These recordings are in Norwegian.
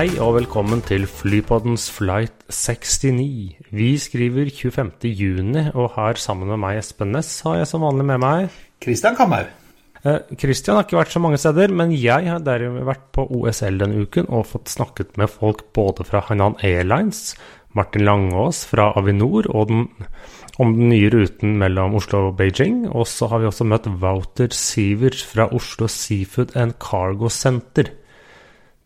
Hei og velkommen til Flypoddens flight 69. Vi skriver 25. juni, og har sammen med meg Espen Næss har jeg som vanlig med meg Kristian Kamhaug. eh, Christian har ikke vært så mange steder, men jeg har derimot vært på OSL denne uken og fått snakket med folk både fra Hainan Airlines, Martin Langås fra Avinor og den, om den nye ruten mellom Oslo og Beijing. Og så har vi også møtt Wouter Sivert fra Oslo Seafood and Cargo Center.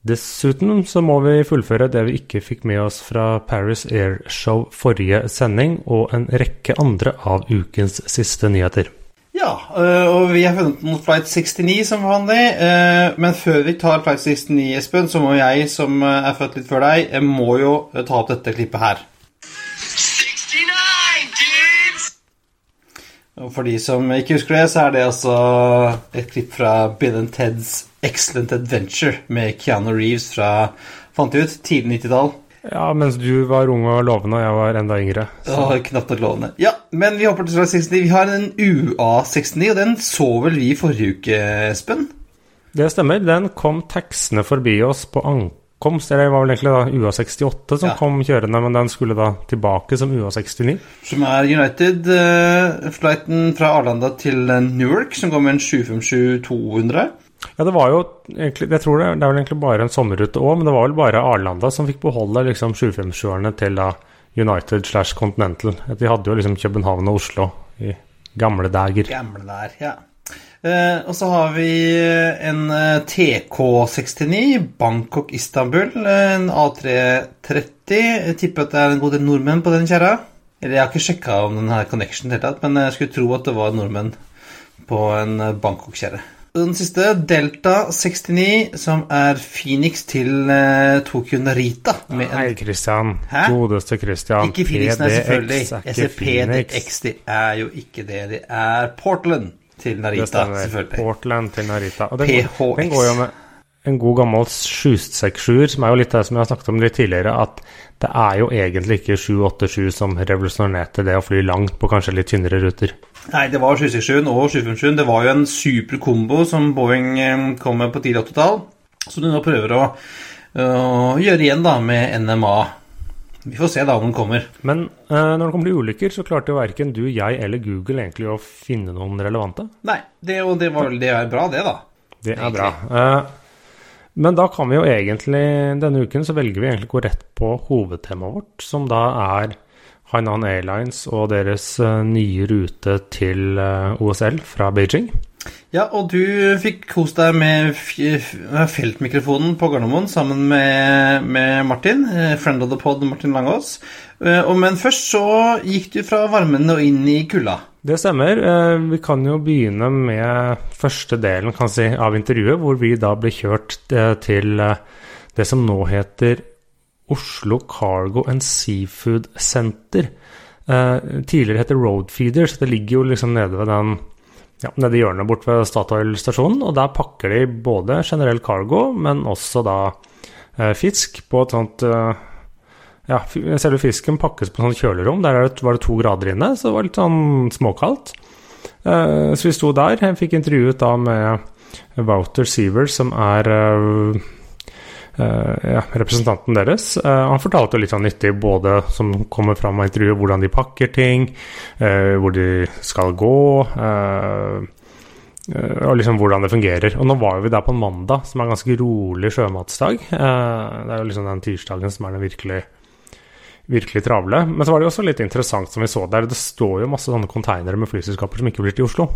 Dessuten så må vi fullføre det vi ikke fikk med oss fra Paris Air Show forrige sending, og en rekke andre av ukens siste nyheter. Ja, øh, og vi har funnet noen flight 69 som vanlig. øh, Men før vi tar flight 69, Espen, så må jeg, som øh, er født litt før deg, jeg må jo ta opp dette klippet her. 69 dudes! Og for de som ikke husker det, så er det altså et klipp fra Bill and Teds Excellent Adventure med Keanu Reeves fra, fant jeg ut, tidlig 90-tall. Ja, mens du var ung og lovende, og jeg var enda yngre. Åh, knapt nok lovende. Ja, men vi hopper til slag 69. Vi har en UA69, og den så vel vi forrige uke, Espen? Det stemmer. Den kom taxende forbi oss på ankomst. Eller det var vel egentlig da UA68 som Ja. kom kjørende, men den skulle da tilbake som UA69. Som er United. eh, flighten fra Arlanda til Newark, som går med en 757-200. Ja, det var jo egentlig Jeg tror det, det er vel egentlig bare en sommerrute òg, men det var vel bare Arlanda som fikk beholde liksom 757-erne til da United slash Continental. De hadde jo liksom København og Oslo i gamle dager. Gamle der, ja. Uh, og så har vi en eh, TK69, Bangkok-Istanbul. En A330. Jeg tipper at det er en god del nordmenn på den kjerra. Eller jeg har ikke sjekka om den har connection men jeg skulle tro at det var nordmenn på en eh, Bangkok-kjerre. Den siste, Delta 69, som er Phoenix til uh, Tokyo Narita. Hei, Christian. Hæ? Godeste Christian. Ikke Phoenix, nei, selvfølgelig. De Jeg ser PDX, det er jo ikke det. Det er Portland til Narita, selvfølgelig. Portland til Narita. Og den, PHX. går- den går jo med en god gammel 767, som er jo litt det som jeg har snakket om litt tidligere, at det er jo egentlig ikke 787 som revolusjonerte det å fly langt på kanskje litt tynnere ruter. Nei, det var 767 og 757. Det var jo en super kombo som Boeing eh, kom med på tidlig 80-tall, som de nå prøver å, å gjøre igjen da med NMA. Vi får se da om den kommer. Men uh, når det kommer til ulykker, så klarte jo verken du, jeg eller Google egentlig å finne noen relevante. Nei, det, og det, var, det er bra, det, da. Det er Egentlig. bra. Eh, men da kan vi jo egentlig Denne uken så velger vi egentlig å gå rett på hovedtemaet vårt, som da er Hainan Airlines og deres eh, nye rute til eh, OSL fra Beijing. Ja, og du fikk kost deg med f feltmikrofonen på Gardermoen sammen med, med Martin, eh, friend of the pod Martin Langås. Eh, Men først så gikk du fra varmen og inn i kulda. Det stemmer. Eh, Vi kan jo begynne med første delen si, av intervjuet, hvor vi da ble kjørt eh, til eh, det som nå heter Oslo Cargo and Seafood Center. Eh, tidligere heter Roadfeeder, så det ligger jo liksom nede ved den ja, nede i hjørnet bort ved Statoil stasjonen, og der pakker de både generell cargo, men også da eh, fisk på et sånt eh, ja, selve fisken pakkes på et sånt kjølerom. Der er det, var det to grader inne, så det var litt sånn småkaldt. Eh, så vi sto der. Jeg fikk intervjuet da med Wouter Seavers, som er eh, ja, representanten deres. Eh, han fortalte litt sånn nyttig, både som kommer fram av intervjuet, hvordan de pakker ting, eh, hvor de skal gå. eh, eh, og liksom hvordan det fungerer. Og nå var vi der på en mandag, som er en ganske rolig sjømatsdag. Eh, Det er jo liksom den tirsdagen som er den virkelig virkelig travle. Men så var det jo også litt interessant som vi så der. Det står jo masse sånne konteinere med flyselskaper som ikke blir til Oslo.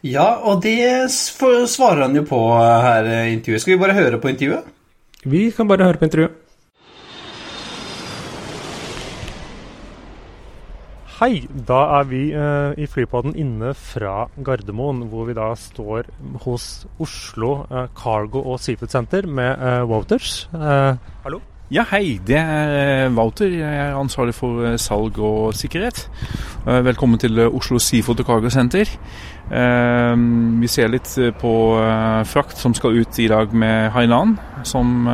Ja, og det svarer han jo på her i intervjuet. Skal vi bare høre på intervjuet? Vi kan bare høre på intervjuet. Hei, da er vi eh, i flypodden inne fra Gardermoen, hvor vi da står hos Oslo eh, Cargo og Seafood Center med eh, Wouters. Eh, hallo? Ja, hei. Det er Wouter. Jeg er ansvarlig for eh, salg og sikkerhet. Eh, velkommen til eh, Oslo Seafood og Cargo Center. Vi ser litt på frakt som skal ut i dag med Hainan. Som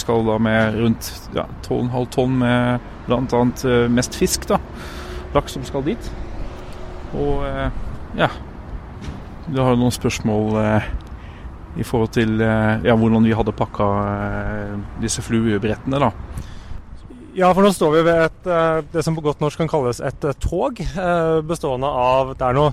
skal da med rundt ja, 12,5 tonn med bl.a. mest fisk. da. Laks som skal dit. Og ja Du har noen spørsmål i forhold til eh, ja, hvordan vi hadde pakka eh, disse fluebrettene. da. Ja, for nå står vi ved et, eh, det som på godt norsk kan kalles et tog, bestående av Det er noe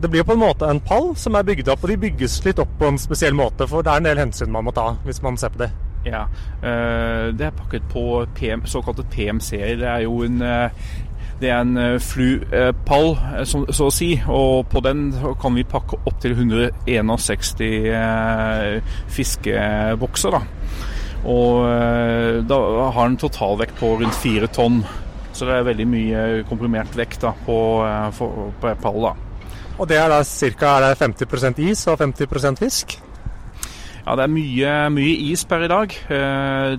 det blir jo på en måte en pall som er bygd opp, og de bygges litt opp på en spesiell måte. For det er en del hensyn man må ta hvis man ser på det. Ja, det er pakket på PM, såkalte PMC-er. Det er jo en det er en flupall, eh, så, så, å si, og på den kan vi pakke opptil 161 eh, fiskebokser. da. Og da har den totalvekt på rundt fire tonn. Så det er veldig mye komprimert vekt da, på, på, på pall. da. Og det er da ca. 50% is og 50% fisk? Ja, Det er mye, mye, is per i dag.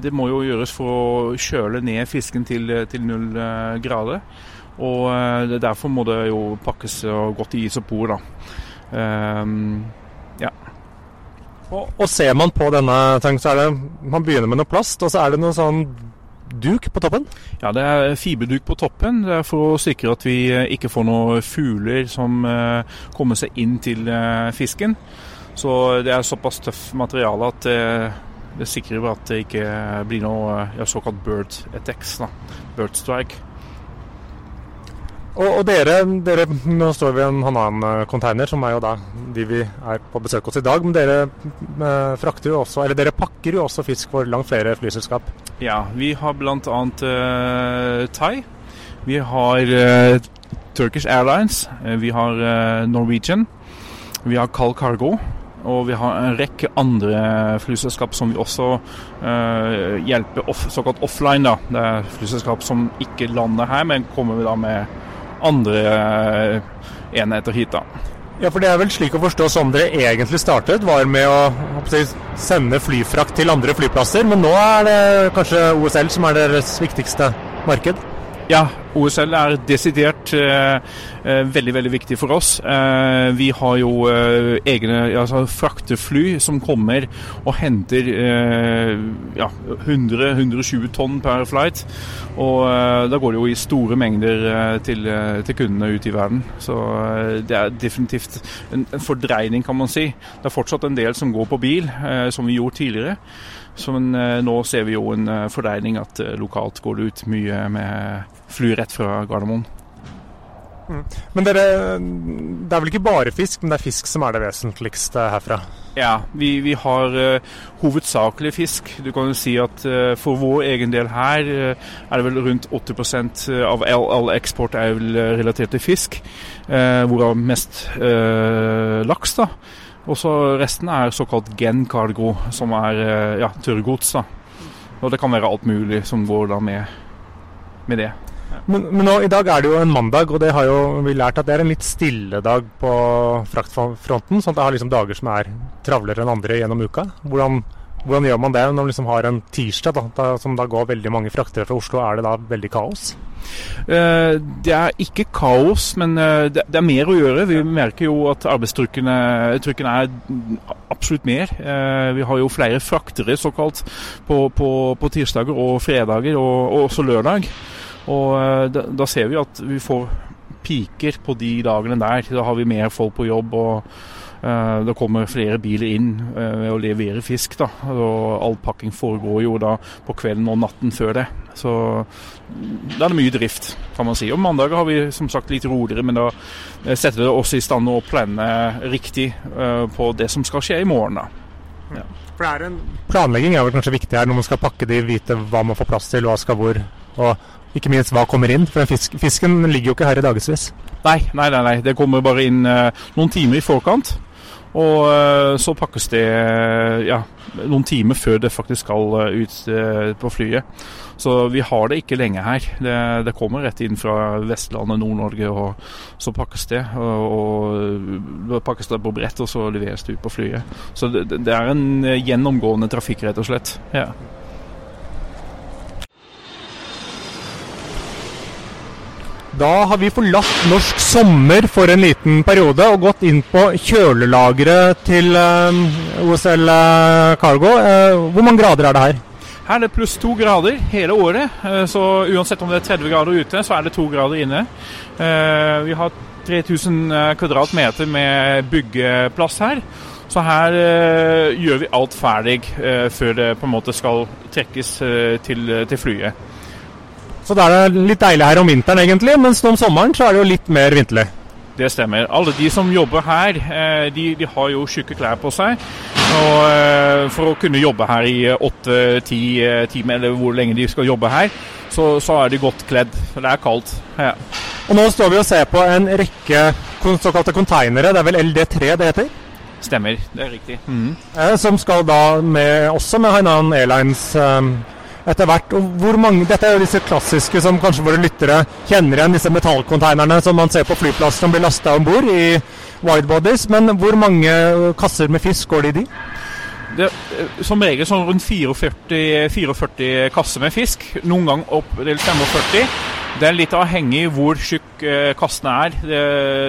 Det må jo gjøres for å kjøle ned fisken til, til null grader. Og eh, derfor må det jo pakkes godt i isopor, da. Um, ja. Og, og, ser man på denne tanken, så er det Man begynner med noe plast, og så er det noe sånn duk på toppen? Ja, det er fiberduk på toppen. Det er for å sikre at vi eh, ikke får noen fugler som uh, kommer seg inn til uh, fisken. Så det er såpass tøff materiale at det sikrer at det ikke blir noe såkalt bird attacks. Da. Bird strike. Og, og dere, dere, nå står vi i en Hanan-container, som er jo da de vi er på besøk hos i dag. Men dere eh, frakter jo også, eller dere pakker jo også fisk for langt flere flyselskap? Ja, vi har bl.a. Eh, Thai. Vi har eh, Turkish Airlines. Uh, vi har eh, Norwegian. Vi har Cal Cargo. Og vi har en rekke andre flyselskap som vi også uh, hjelper off, såkalt offline. da. Det er flyselskap som ikke lander her, men kommer vi da med andre eh, enheter hit. da. Ja, for Det er vel slik å forstå som dere egentlig startet, var med å sende flyfrakt til andre flyplasser. Men nå er det kanskje OSL som er deres viktigste marked? Ja, OSL er desidert eh, eh, veldig veldig viktig for oss. Eh, vi har jo eh, egne altså, fraktefly som kommer og henter eh, ja, 100-120 tonn per flight. Og eh, da går det jo i store mengder til, til, kundene ute i verden. Så det er definitivt en, en, fordreining, kan man si. Det er fortsatt en del som går på bil, som vi gjorde tidligere. Så men, nå ser vi jo en fordreining at lokalt går det ut mye med fly rett fra Gardermoen. Mm. Men dere, det er vel ikke bare fisk, men det er fisk som er det vesentligste herfra? Ja, vi, vi har uh, hovedsakelig fisk. Du kan jo si at uh, for vår egen del her uh, er det vel rundt 80% av all, all, eksport er vel relatert til fisk. hvorav mest laks, da. Og så resten er såkalt gen cargo, som er ja, tørrgods. da. Og det kan være alt mulig som går da med, med det. Men, men nå, i dag er det jo en mandag, og det har jo vi lært at det er en litt stille dag på fraktfronten. Sånn at det har liksom dager som er travlere enn andre gjennom uka. Hvordan, hvordan gjør man det når man liksom har en tirsdag da, da, som da går veldig mange fraktere fra Oslo? Er det da veldig kaos? Uh, det er ikke kaos, men uh, det, er mer å gjøre. Vi merker jo at arbeidstrykkene er absolutt mer. Uh, vi har jo flere fraktere såkalt på, på, på tirsdager og fredager, og, og også lørdag. Og eh, da, da, ser vi at vi får piker på de dagene der. Da har vi mer folk på jobb. og Det kommer flere biler inn uh, ved å levere fisk. da, og All pakking foregår jo da på kvelden og natten før det. Så da er det mye drift, kan man si. Og mandager har vi som sagt litt roligere, men da setter det oss i stand å plane riktig på det som skal skje i morgen. da. Ja. For det er en Planlegging er vel kanskje viktig her når man skal pakke de, vite hva man får plass til, hva skal hvor. Og ikke minst hva kommer inn, for fisk, fisken ligger jo ikke her i dagevis. Nei, nei, nei, nei, det kommer bare inn eh, noen timer i forkant. Og uh, så pakkes det uh, ja, noen timer før det faktisk skal ut på flyet. Så vi har det ikke lenge her. Det, det kommer rett inn fra Vestlandet, Nord-Norge, og så pakkes det. Og, og pakkes det på brett, og så leveres det ut på flyet. Så det, det er en gjennomgående trafikk, rett og slett. Ja. Da har vi forlatt norsk sommer for en liten periode og gått inn på kjølelageret til um, OSL uh, Cargo. Uh, hvor mange grader er det her? Her er det pluss to grader hele året. Så uansett om det er 30 grader ute, så er det to grader inne. Vi har 3000 kvadratmeter med byggeplass her. Så her gjør vi alt ferdig før det på en måte skal trekkes til, til flyet. Så da er det litt deilig her om vinteren, egentlig, mens om sommeren så er det jo litt mer vinterlig. Det stemmer. Alle de som jobber her, eh, de, de har jo tjukke klær på seg. Og eh, For å kunne jobbe her i åtte-ti eh, timer, eller hvor lenge de skal jobbe her, så, så er de godt kledd. Det er kaldt. Ja. Og Nå står vi og ser på en rekke såkalte konteinere. Det er vel LD3 det heter? Stemmer, det er riktig. Mm. Som skal da med, også med Hainan Airlines etter hvert. Og hvor mange, Dette er jo disse klassiske som kanskje våre lyttere kjenner igjen, disse metallkonteinerne som man ser på flyplassen som blir lasta om bord i widebodies. Men hvor mange kasser med fisk går det i de? Det, er som regel sånn rundt 44, 44 kasser med fisk. Noen gang opp til 45. Det er litt avhengig hvor tjukk eh, kassene er. Det,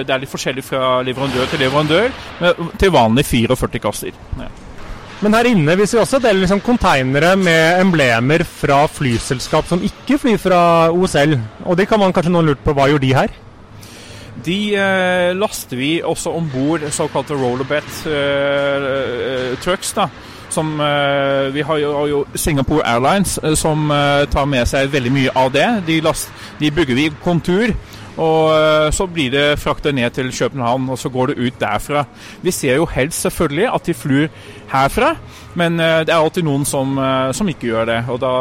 det, er litt forskjellig fra leverandør til leverandør, men til vanlig 44 kasser. Ja. Men her inne vi også en del liksom konteinere med emblemer fra flyselskap som ikke flyr fra OSL. Og de kan man kanskje noen lurt på hva gjør de her? De eh, laster vi også om bord såkalte rollerbet eh, eh, trucks. da som eh, Vi har jo, har jo, Singapore Airlines uh, som uh, tar med seg veldig mye av det. De, last, de bygger vi kontur. Og eh, så blir det fraktet ned til København, og så går det ut derfra. Vi ser jo helst selvfølgelig at de flyr herfra, men eh, det er alltid noen som, eh, som ikke gjør det. Og da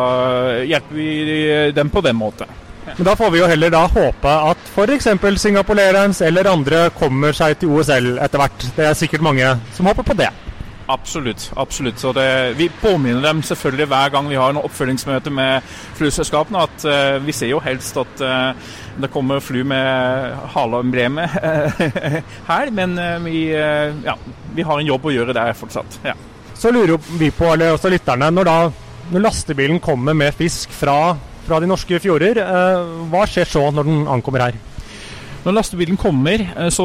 hjelper vi dem på den måten. Men Da får vi jo heller da håpe at f.eks. Singapore Airlines eller andre kommer seg til OSL etter hvert. Det er sikkert mange som håper på det. Absolutt. absolutt. Det, vi påminner dem selvfølgelig hver gang vi har en oppfølgingsmøte med flyselskapene, at uh, vi ser jo helst at uh, det kommer fly med haleemblemet her. Men uh, vi, ja, vi, har en jobb å gjøre der fortsatt. Ja. Så lurer vi på, eller også lytterne, når, da, når lastebilen kommer med fisk fra, fra de norske fjorder, hva skjer så når den ankommer her? Når lastebilen kommer, eh, så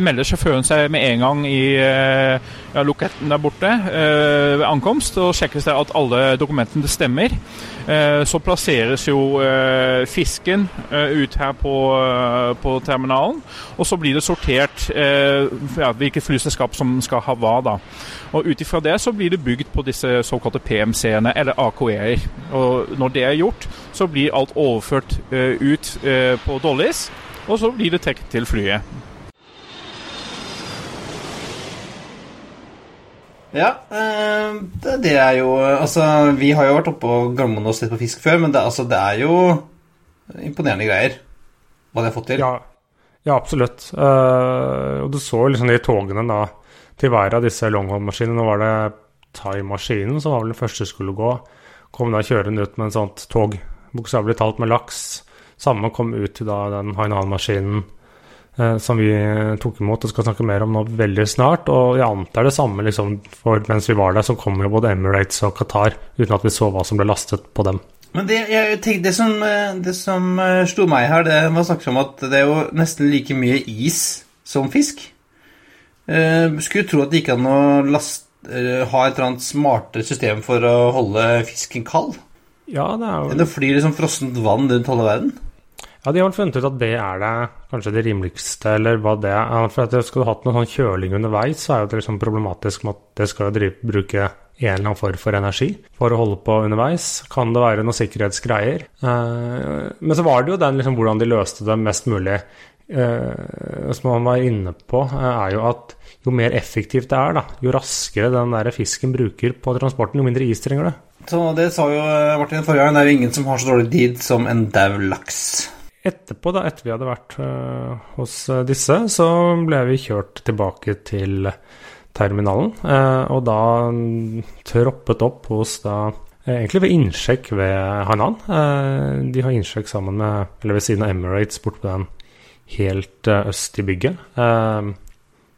melder sjåføren seg med en gang i eh, ja, loketten der borte eh, ved ankomst, og sjekkes det at alle dokumentene stemmer. Så plasseres jo fisken ut her på, på terminalen, og så blir det sortert ja, hvilket flyselskap som skal ha hva. da. Og Ut ifra det så blir det bygd på disse såkalte PMC-ene, eller AKE-er. Og Når det er gjort, så blir alt overført ut på Dollies og så blir det trukket til flyet. Ja, eh, det, det, er jo Altså, vi har jo vært oppe og Gardermoen og sett på fisk før, men det, altså, det, er jo imponerende greier hva de har fått til. Ja, ja absolutt. Uh, og du så liksom de togene da til hver av disse longhold-maskinene. Nå var det Thai-maskinen som var vel den første som skulle gå. Kom da kjørende ut med en sånt tog, bokstavelig talt med laks samme kom ut til da den Hainan-maskinen eh, som vi tok imot og skal snakke mer om nå veldig snart. Og jeg antar det samme liksom, for mens vi var der, så kom jo både Emirates og Qatar uten at vi så hva som ble lastet på dem. Men det, jeg tenkte, det som, det som eh, slo meg her, det var snakket om at det er jo nesten like mye is som fisk. Eh, skulle tro at det gikk an å last, eh, ha et eller annet smartere system for å holde fisken kald. Ja, det er jo... Det flyr fly liksom frossent vann rundt halve verden? Ja, de har vel funnet ut at det er det kanskje det rimeligste, eller hva det er. For at Skulle du hatt noe sånn kjøling underveis, så er jo det liksom problematisk med at det skal drive, bruke en eller annen form for energi for å holde på underveis. Kan det være noen sikkerhetsgreier? Eh, men så var det jo den liksom hvordan de løste det mest mulig. Eh, som man var inne på, eh, er jo at jo mer effektivt det er, da, jo raskere den der fisken bruker på transporten, jo mindre is trenger det. Så det sa jo Martin forrige gang, det er jo ingen som har så dårlig tid som en dau laks. Etterpå, da, etter vi hadde vært uh, hos eh, disse, så ble vi kjørt tilbake til terminalen. Uh, og da troppet opp hos da Egentlig ved innsjekk ved Hainan. Uh, de har innsjekk sammen med, eller ved siden av Emirates bort på den helt øst i bygget.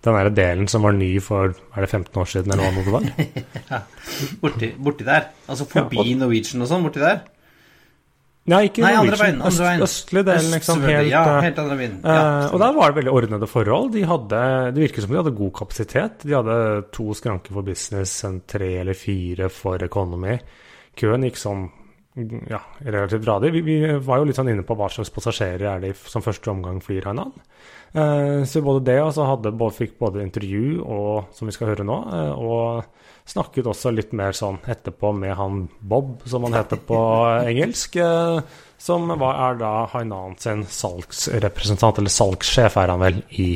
Den der delen som var ny for er det 15 år siden, eller hva det var? ja, borti, borti, der. Altså forbi ja, og, Norwegian og sånn, borti der? Nei, ikke Nei, andre veien, andre Øst, veien. østlig delen, liksom. Helt, ja, eh, helt andre veien. Ja, uh, og der var det veldig ordnede forhold. De hadde, det virket som de hadde god kapasitet. De hadde to skranker for business, en tre eller fire for economy. Køen gikk sånn ja, relativt radig. Vi, vi var jo litt sånn inne på hva slags passasjerer er det som første omgang flyr Hainan. Eh, så både det og så hadde, både, fikk både intervju og, som vi skal høre nå, eh, og snakket også litt mer sånn etterpå med han Bob, som han heter på engelsk. Eh, som var, er da Hainan sin salgsrepresentant, eller salgssjef er han vel, i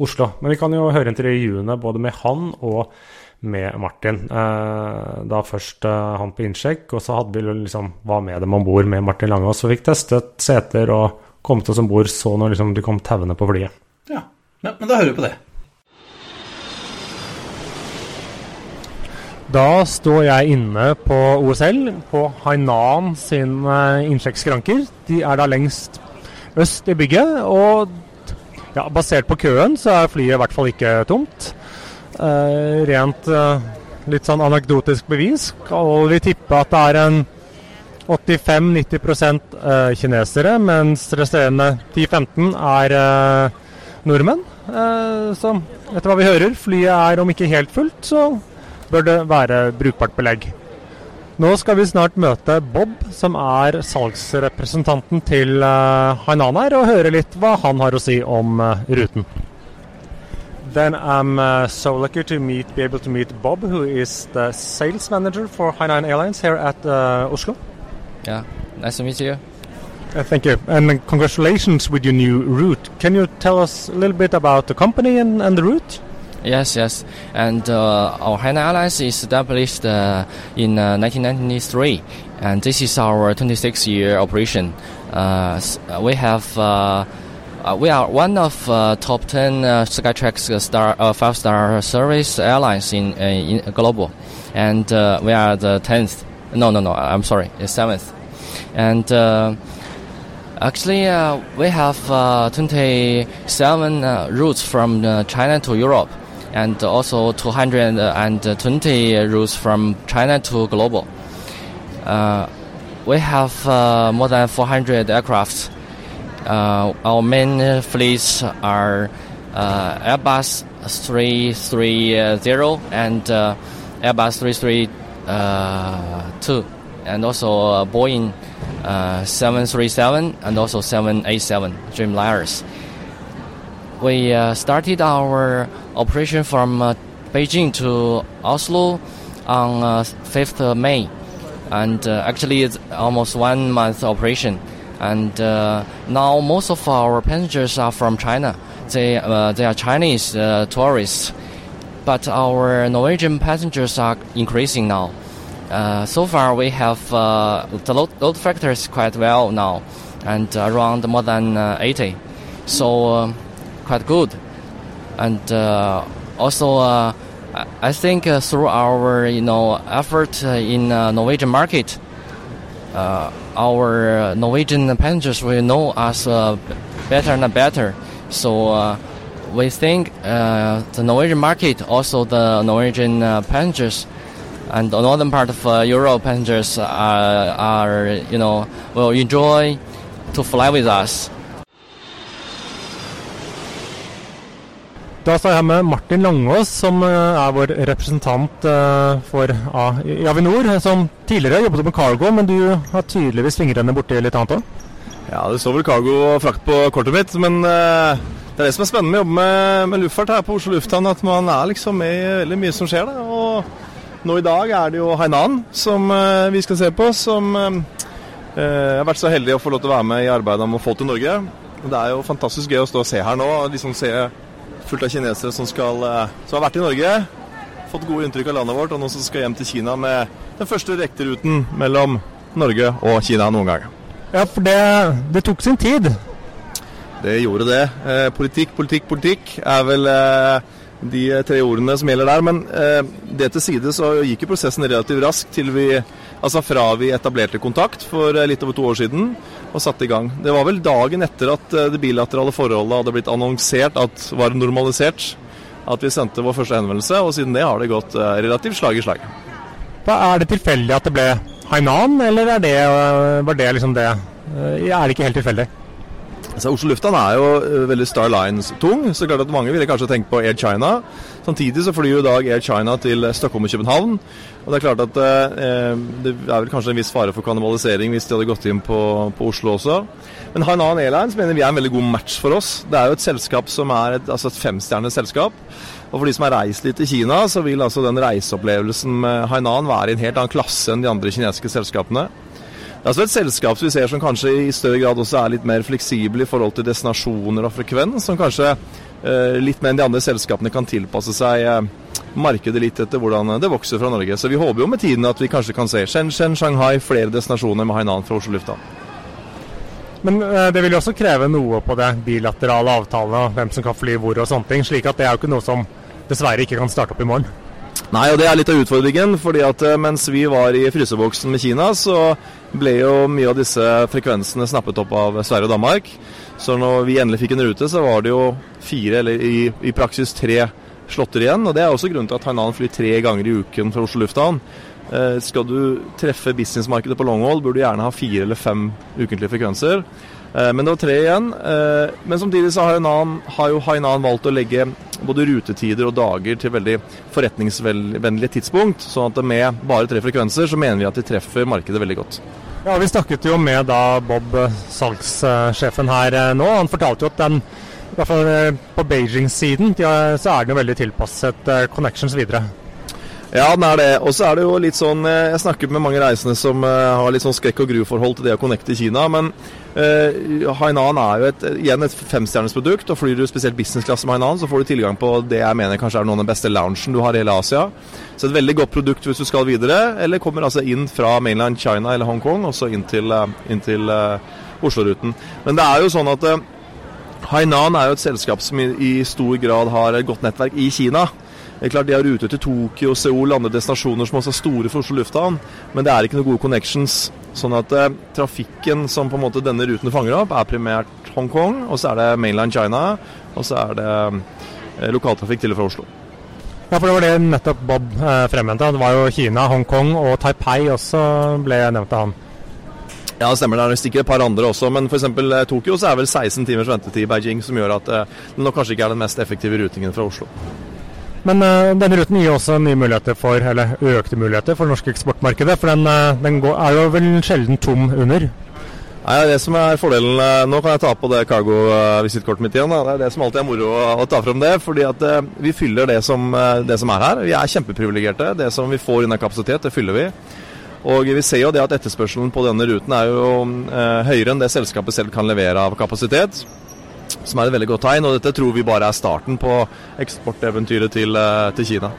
Oslo. Men vi kan jo høre intervjuene både med han og med Martin. Eh, da først eh, han på innsjekk, og så hadde vi liksom var med dem om bord med Martin Langås. Og fikk testet seter og kommet oss om bord så når liksom de kom tauende på flyet. Ja. Men, men da hører vi på det. Da står jeg inne på OSL, på Hainan sin eh, innsjekkskranker. De er da lengst øst i bygget, og ja, basert på køen så er flyet i hvert fall ikke tomt. Eh, rent eh, litt sånn anekdotisk bevis og vi tippe at det er en 85-90 eh, kinesere, mens resterende 10-15 er nordmenn. Så etter hva vi hører, flyet er om ikke helt fullt, så bør det være brukbart belegg. Nå skal vi snart møte Bob, som er salgsrepresentanten til Hainan her, og høre litt hva han har å si om ruten. Then I'm uh, so lucky to meet, be able to meet Bob, who is the sales manager for Hainan Airlines here at uh, Oslo. Yeah, nice to meet you. Uh, thank you, and congratulations with your new route. Can you tell us a little bit about the company and, and the route? Yes, yes. And uh, our Hainan Airlines is established uh, in uh, 1993, and this is our 26-year operation. Uh, we have uh, uh, we are one of uh, top 10 uh, Skytrax uh, star uh, five-star service airlines in, uh, in global, and uh, we are the 10th. No, no, no. I'm sorry, the seventh. And uh, Actually, uh, we have uh, 27 uh, routes from uh, China to Europe, and also 220 routes from China to global. Uh, we have uh, more than 400 aircraft. Uh, our main uh, fleets are uh, Airbus 330 and Airbus 332, and also Boeing uh, 737 and also 787 Dreamliners. We started our operation from Beijing to Oslo on uh, 5th of May, and actually it's almost one month operation. And uh, now most of our passengers are from China. They uh, they are Chinese uh, tourists, but our Norwegian passengers are increasing now. Uh, so far, we have uh, the load, load factor is quite well now, and around more than uh, 80, so quite good. And also, I- think through our you know effort in Norwegian market, our Norwegian passengers will know us uh, better and better. So uh, we think uh, the Norwegian market, also the Norwegian uh, passengers, and the northern part of uh, Europe passengers are, are you know will enjoy to fly with us. Da står jeg her med Martin Langås, som eh, er vår representant eh, for Avinor. Som tidligere jobbet med cargo, men du har tydeligvis fingrene borti litt annet òg? Ja, det står vel cargo og frakt på kortet mitt, men eh, det er det som er spennende med å jobbe med, med luftfart her på Oslo lufthavn, at man er liksom med i veldig mye som skjer da. Og nå i dag er det jo Hainan som vi skal se på, som eh, har vært så heldig å få lov til å være med i arbeidet om å få til Norge. Det er jo fantastisk gøy å stå og se her nå, liksom se fullt av kinesere som, skal, eh, som har vært i Norge, fått gode inntrykk av landet vårt, og nå som skal hjem til Kina med den første direkteruten mellom Norge og Kina noen gang. Ja, for det, det tok sin tid. Det gjorde det. Eh, politikk, politikk, politikk er vel eh, de tre ordene som gjelder der. Men eh, det til side så gikk jo prosessen relativt raskt til vi Altså fra vi etablerte kontakt for eh, litt over to år siden og satte i gang. Det var vel dagen etter at eh, det bilaterale forholdet hadde blitt annonsert at var normalisert, at vi sendte vår første henvendelse. Og siden det har det gått eh, relativt slag i slag. Da er det tilfeldig at det ble Hainan, eller er det, var det liksom det? Er det ikke helt tilfeldig? Så Oslo lufthavn er jo eh, veldig Star Lines-tung, så klart at mange ville kanskje tenkt på Air China. Samtidig så flyr jo i dag Air China til Stockholm og København. Og det er klart at eh, det er vel kanskje en viss fare for kannibalisering hvis de hadde gått inn på, på Oslo også. Men Hainan Airlines mener vi er en veldig god match for oss. Det er jo et selskap som er et, altså et femstjernes selskap. Og for de som har reist litt til Kina, så vil altså den reiseopplevelsen med Hainan være i en helt annen klasse enn de andre kinesiske selskapene. Det altså et selskap som vi ser som kanskje i større grad også er litt mer fleksibel i forhold til destinasjoner og frekvens, som kanskje eh, litt mer enn de andre selskapene kan tilpasse seg eh, markedet litt etter hvordan det vokser fra Norge. Så vi håper jo med tiden at vi kanskje kan se Shenzhen, Shanghai, flere destinasjoner med Hainan fra Oslo lufthavn. Men eh, det vil jo også kreve noe på det bilaterale avtalene, hvem som kan fly hvor og sånne ting. slik at det er jo ikke noe som dessverre ikke kan starte opp i morgen. Nei, og det er litt av utfordringen. fordi at eh, mens vi var i fryseboksen med Kina, så ble jo mye av disse frekvensene snappet opp av Sverige og Danmark. Så når vi endelig fikk en rute, så var det jo fire, eller i, i praksis tre slåtter igjen. Og det er også grunnen til at Hainan flyr tre ganger i uken fra Oslo lufthavn. Eh, skal du treffe businessmarkedet på long hold, burde du gjerne ha fire eller fem ukentlige frekvenser. Eh, men det var tre igjen. Eh, men samtidig så har, Hainan, har jo Hainan valgt å legge både rutetider og dager til veldig forretningsvennlige tidspunkt. sånn at med bare tre frekvenser så mener vi at de treffer markedet veldig godt. Ja, Vi snakket jo med da Bob, eh, salgssjefen her nå. Han fortalte jo at den, i hvert fall på Beijing-siden så er den jo veldig tilpasset connections videre. Ja, den er det. Og så er det jo litt sånn Jeg snakker med mange reisende som har litt sånn skrekk og gru-forhold til det å connecte i Kina. men Uh, Hainan er jo et, igjen et femstjerners produkt, og flyr du spesielt businessklasse med Hainan, så får du tilgang på det jeg mener kanskje er noen av den beste loungen du har i hele Asia. Så et veldig godt produkt hvis du skal videre, eller kommer altså inn fra mainland China eller Hongkong og så inn til, uh, inn til uh, Oslo-ruten. Men det er jo sånn at Hainan er jo et selskap som i, i stor grad har et godt nettverk i Kina. Det er klart De har ruter til Tokyo, Seoul, andre destinasjoner som også er store for Oslo lufthavn, men det er ikke noen gode connections. Sånn at eh, trafikken som på en måte denne ruten fanger opp, er primært Hongkong, og så er det mainland China, og så er det eh, lokaltrafikk til og fra Oslo. Ja, for det var det nettopp Bob eh, fremhendte. Det var jo Kina, Hongkong og Taipei også ble nevnt av han. Ja, det stemmer. Det er sikkert et par andre også, men f.eks. Eh, Tokyo så er vel 16 timers ventetid i Beijing, som gjør at eh, det nok kanskje ikke er den mest effektive rutingen fra Oslo. Men uh, denne ruten gir også nye muligheter for, eller økte muligheter for det norske eksportmarkedet. For den, uh, den går, er jo vel sjelden tom under? Nei, Det som er fordelen uh, Nå kan jeg ta på det cargo-visittkortet mitt igjen. Da. Det er det som alltid er moro å ta fram det. fordi at vi fyller det som, det som er her. Vi er kjempeprivilegerte. Det som vi får innen kapasitet, det fyller vi. Og vi ser jo det at etterspørselen på denne ruten er jo høyere enn det selskapet selv kan levere av kapasitet som er et veldig godt tegn. Og dette tror vi bare er starten på eksporteventyret til, eh, til Kina.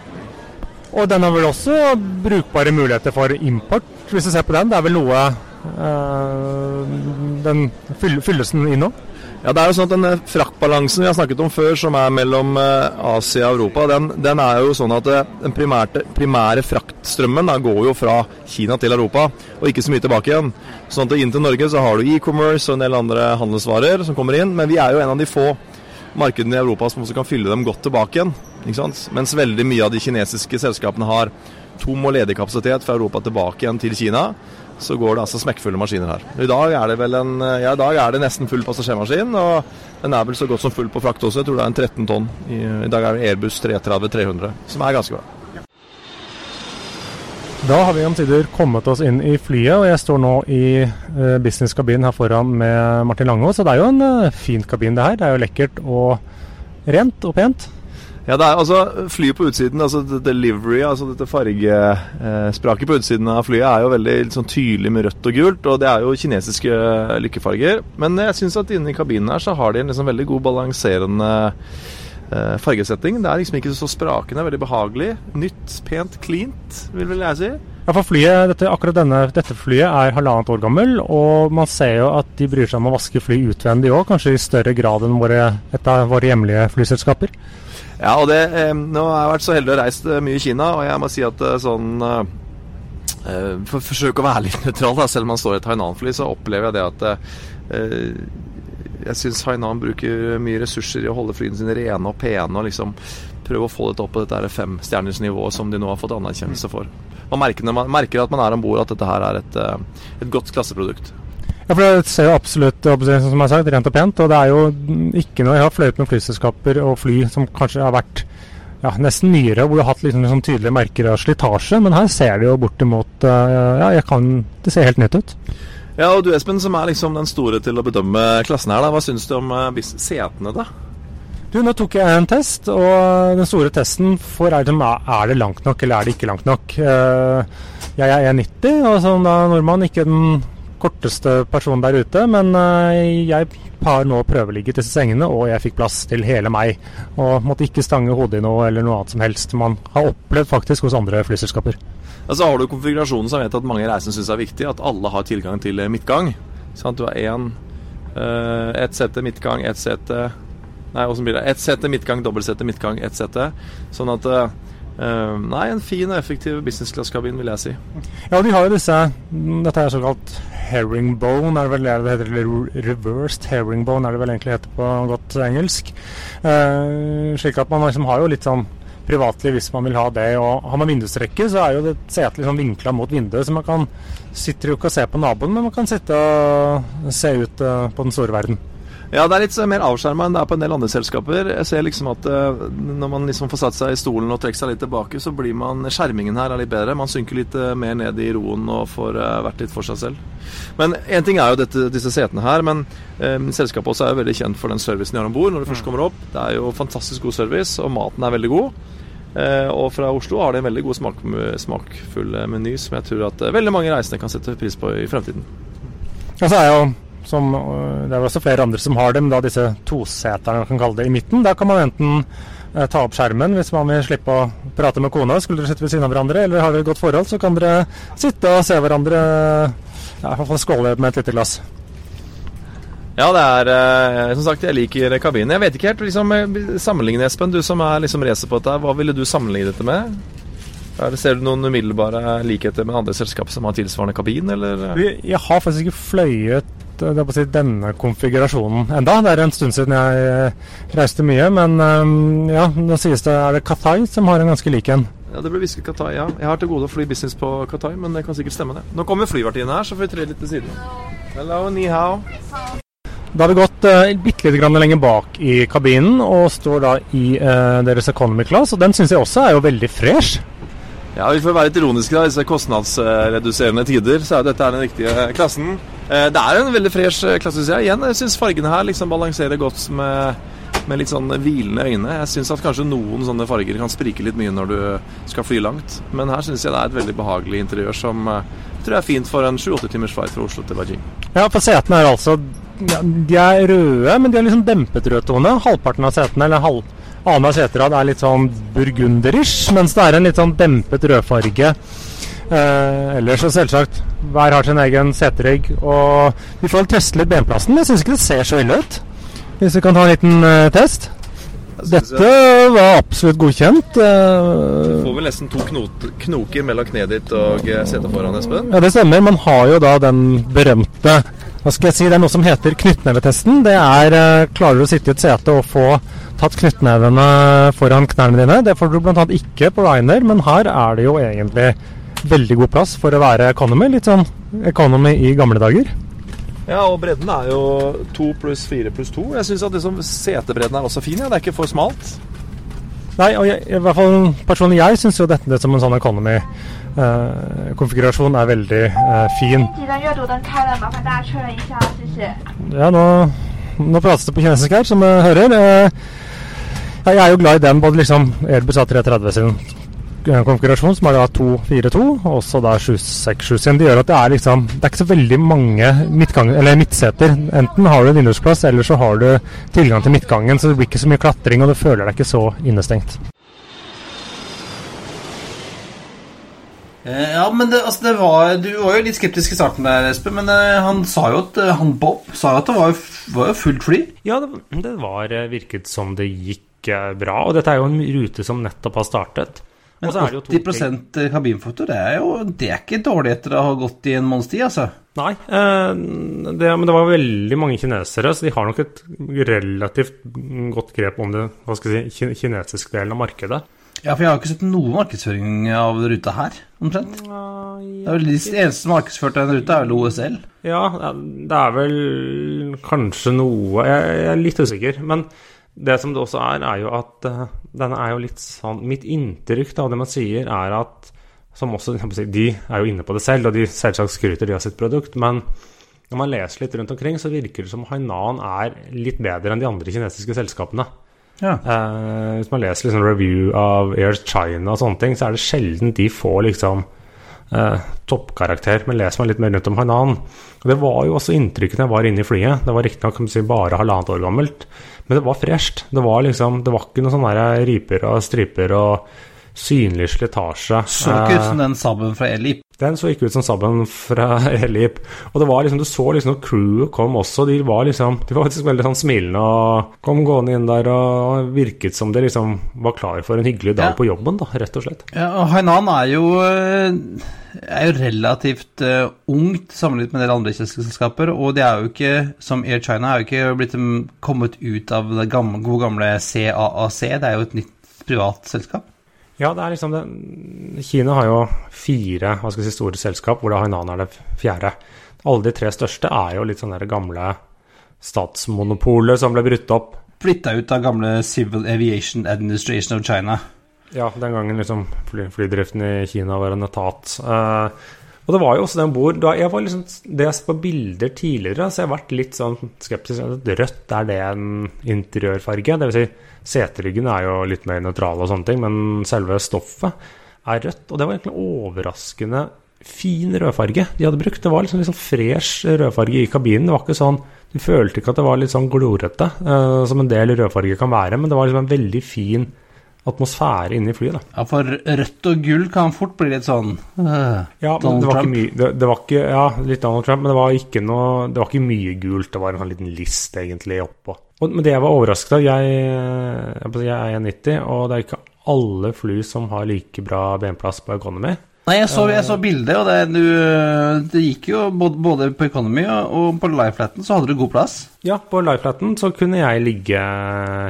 Og den har vel også brukbare muligheter for import, hvis du ser på den. Det er vel noe øh, Den fylles den? Ja, det er jo sånn at Den fraktbalansen vi har snakket om før, som er mellom eh, Asia og Europa, den, den er jo sånn at eh, den primære, primære fraktstrømmen da, går jo fra Kina til Europa, og ikke så mye tilbake igjen. Sånn at inn til Norge så har du e-commerce og en del andre handelsvarer som kommer inn, men vi er jo en av de få markedene i Europa som også kan fylle dem godt tilbake igjen. Ikke sant? Mens veldig mye av de kinesiske selskapene har tom og ledig kapasitet fra Europa tilbake igjen til Kina så går det altså smekkfulle maskiner her. I dag er det vel en, ja, i dag er det nesten full passasjermaskin, og den er vel så godt som full på frakt også. Jeg tror det er en 13 tonn. I, i dag er det Airbus 330-300, som er ganske bra. Da har vi omsider kommet oss inn i flyet, og jeg står nå i uh, businesskabinen her foran med Martin Langås. Så det er jo en uh, fin kabin det her. Det er jo lekkert og rent og pent. Ja, det er altså Flyet på utsiden, altså delivery, altså dette fargespraket på utsiden av flyet, er jo veldig sånn tydelig med rødt og gult, og det er jo kinesiske lykkefarger. Men jeg syns at inne i kabinen her så har de en liksom veldig god balanserende eh, fargesetting. Det er liksom ikke så sprakende, veldig behagelig. Nytt, pent, cleant, vil vel jeg si. Ja, for flyet, dette, Akkurat denne, dette flyet er halvannet år gammel, og man ser jo at de bryr seg om å vaske fly utvendig òg, kanskje i større grad enn våre, et av våre hjemlige flyselskaper. Ja, og det, eh, nå har jeg vært så heldig å reist eh, mye i Kina, og jeg må si at eh, sånn eh, For å forsøke å være litt nøytral, selv om man står i et Hainan-fly, så opplever jeg det at eh, jeg syns Hainan bruker mye ressurser i å holde flyene sine rene og pene og liksom prøve å få dette opp på dette femstjerners nivået som de nå har fått anerkjennelse for. Man merker, man merker at man er om bord at dette her er et, eh, et godt klasseprodukt. Ja, for Det ser jo absolutt som jeg har sagt, rent og pent. Og det er jo ikke noe Jeg har fløyet med flyselskaper og fly som kanskje har vært ja, nesten nyere, hvor du har hatt liksom, liksom tydelige merker av slitasje. Men her ser det jo bortimot Ja, jeg kan, det ser helt nytt ut. Ja, og du Espen, som er liksom den store til å bedømme klassen her, da. Hva syns du om uh, setene, da? Du, Nå tok jeg en test, og den store testen for er, er det langt nok eller er det ikke langt nok. Uh, jeg er 1,90 og som da nordmann ikke den korteste person der ute, men eh, jeg har nå prøveligget disse sengene, og jeg fikk plass til hele meg. Og måtte ikke stange hodet i noe eller noe annet som helst man har opplevd faktisk hos andre flyselskaper. Altså har du konfigurasjonen som vet at mange reisende syns er viktig, at alle har tilgang til eh, midtgang. Sånn at du har én ett sete midtgang, ett sete Nei, åssen blir det? Ett sete midtgang, dobbeltsete midtgang, ett sete. Sånn at uh, nei, en fin og effektiv business class-kabin, vil jeg si. Ja, de har jo disse Dette er såkalt herringbone, er det vel det heter? Eller reversed herringbone, er det vel egentlig heter på godt engelsk. Uh, slik at man liksom har jo litt sånn privatliv hvis man vil ha det. Og har man vindusrekke, så er jo det setet liksom vinkla mot vinduet, så man kan sitter jo ikke og ser på naboen, men man kan sitte og se ut uh, på den store verden. Ja, det er litt mer avskjerma enn det er på en del andre selskaper. Jeg ser liksom at uh, når man liksom får satt seg i stolen og trekker seg litt tilbake, så blir man Skjermingen her er litt bedre. Man synker litt uh, mer ned i roen og får vært litt for seg selv. Men én ting er jo dette, disse setene her, men selskapet også er jo veldig kjent for den servicen de har om bord når du først kommer opp. Det er jo fantastisk god service, og maten er veldig god. og fra Oslo har de en veldig god smak, smakfull meny som jeg tror at veldig mange reisende kan sette pris på i fremtiden. Ja, så er jo som, det er også flere andre som har dem, da disse toseterne man kan kalle det, i midten. Da kan man enten eh, ta opp skjermen hvis man vil slippe å prate med kona. Skulle dere sitte ved siden av hverandre, eller har dere et godt forhold, så kan dere sitte og se hverandre ja, i hvert fall skåle med et lite glass. Ja, det er eh, som sagt, jeg liker kabinen. Jeg vet ikke helt liksom, Sammenligne, Espen, du som er liksom racer på dette, hva ville du sammenligne dette med? Ser du noen umiddelbare likheter med andre selskap som har tilsvarende kabin, eller? Jeg har faktisk ikke fløyet denne konfigurasjonen enda. Det er en stund siden jeg eh, reiste mye, men um, ja, nå sies det er det Qatai som har en ganske lik en. Ja, Det ble hvisket Qatai, ja. Jeg har til gode å fly business på Qatai, men det kan sikkert stemme, det. Nå kommer flyvertinnen her, så får vi tre litt til siden. Hello, ni hao. Da har vi gått eh, bitte litt lenger bak i kabinen og står da i eh, deres economy class, og den syns jeg også er jo veldig fresh. Ja, Vi får være litt ironiske da, disse kostnadsreduserende tider, så er dette den riktige klassen. Eh, det er en veldig fresh eh, klasse, syns jeg. Igjen, jeg syns fargene her liksom balanserer godt med, med litt sånn hvilende øyne. Jeg syns at kanskje noen sånne farger kan sprike litt mye når du skal fly langt. Men her syns jeg det er et veldig behagelig interiør som jeg eh, tror jeg er fint for en 7-8 timers flight fra Oslo til Beijing. Ja, for setene er altså ja, De er røde, men de har liksom dempet rødtone. Halvparten av setene, eller halv, annenhver seterad, er litt sånn burgunderish, mens det er en litt sånn dempet rødfarge Eh, ellers så selvsagt, hver har sin egen seterygg. Og vi får teste litt benplassen. Jeg syns ikke det ser så ille ut. Hvis vi kan ta en liten uh, test. Dette var absolutt godkjent. Du får vel nesten to knoker mellom kneet ditt og eh, setet foran, Espen? Ja, det stemmer. Man har jo da den berømte hva skal jeg si, Det er noe som heter knyttnevetesten. Det er Klarer du å sitte i et sete og få tatt knyttnevene foran knærne dine? Det får du bl.a. ikke på Ryanair, men her er det jo egentlig veldig god plass for å være economy. Litt sånn economy i gamle dager. Ja, og bredden er jo to pluss fire pluss to. Jeg syns at liksom setebredden er også fin. Ja. Det er ikke for smalt. Nei, og jeg, i hvert fall personlig jeg syns jo dette det som en sånn economy-konfigurasjon eh, er veldig eh, fin. Ja, nå, nå prates det på kinesisk her, som jeg hører. Eh, jeg er jo glad i den, både liksom Airbus A330 sin konfigurasjon som er da 2-4-2, og så da 7-6-7 Det gjør at det er liksom Det er ikke så veldig mange midtgang, eller midtseter. Enten har du en vindusplass, eller så har du tilgang til midtgangen, så det blir ikke så mye klatring, og du føler deg ikke så innestengt. Eh, ja, men det, altså det var, Du var jo litt skeptisk i starten der, Espen. Men uh, han sa jo at han Bob sa jo at det var, var jo fullt fly. Ja, det, det var, virket som det gikk bra. Og dette er jo en rute som nettopp har startet. Men Og så er det 80 kabinfoto, det er jo det er ikke dårlig etter å ha gått i en måneds tid, altså. Nei, eh, det, men det var veldig mange kinesere, så de har nok et relativt godt grep om det hva skal jeg si, kinesiske delen av markedet. Ja, for jeg har ikke sett noe markedsføring av ruta her, omtrent. Det er vel de eneste som har markedsført den ruta, er vel OSL. Ja, det er vel kanskje noe Jeg, jeg er litt usikker. Men det som det også er, er jo at uh, den er jo litt sånn Mitt inntrykk av det man sier, er at som også, De er jo inne på det selv, og de selvsagt skryter de av sitt produkt. Men når man leser litt rundt omkring, så virker det som Hainan er litt bedre enn de andre kinesiske selskapene. Ja. Uh, hvis man leser liksom review av Air China og sånne ting, så er det sjelden de får liksom eh, toppkarakter. Men les meg litt mer rundt om Hainan Og Det var jo også inntrykket jeg var inne i flyet. Det var riktignok si, bare halvannet år gammelt, men det var fresht. Det var liksom, det var ikke noen sånne der riper og striper og synlig slitasje. Så ikke ut Eh, som den sabben fra Elip. den så ikke ut som sabben fra Elip. Og det var liksom, du så liksom når crewet kom også, de var liksom De var faktisk veldig sånn smilende og kom gående inn der og virket som de liksom var klar for en hyggelig dag Ja. på jobben, da, rett og slett. Ja, og Hainan er jo, eh, er jo relativt uh, ungt sammenlignet med en del andre kinesiske selskaper, og det er jo ikke, som Air China, er jo ikke blitt mm, kommet ut av det gamle, gode gamle CAAC, det er jo et nytt privat selskap. Ja, det er liksom det Kina har jo fire hva skal jeg si, store selskap, hvor Hainan er det fjerde. Alle de tre største er jo litt sånn det gamle statsmonopolet som ble brutt opp. Flytta ut av gamle Civil Aviation Administration of China. Ja, den gangen liksom fly, flydriften i Kina var en etat. Eh, og det var jo også den bord da jeg var liksom, Det jeg sett på bilder tidligere, så jeg har vært litt sånn skeptisk. Rødt, er det en interiørfarge? Det vil si, seteryggene er jo litt mer nøytral og sånne ting, men selve stoffet er rødt. Og det var egentlig overraskende fin rødfarge de hadde brukt. Det var liksom, liksom fresh rødfarge i kabinen. Det var ikke sånn Du følte ikke at det var litt sånn glorete, eh, som en del rødfarge kan være, men det var liksom en veldig fin atmosfære inni flyet. da. Ja, for rødt og gull kan fort bli litt sånn uh, Ja, Donald det var Trump. ikke det, det var ikke, Ja, litt Donald Trump, men det var ikke noe Det var ikke mye gult. Det var en sånn liten list egentlig oppå. Og, men det jeg var overrasket av Jeg, jeg, jeg er 90, og det er ikke alle fly som har like bra benplass på Economy. Nei, jeg så, jeg så bildet, og det, du, det gikk jo både, både på Economy og, på Lifelaten så hadde du god plass. Ja, på Lifelaten så kunne jeg ligge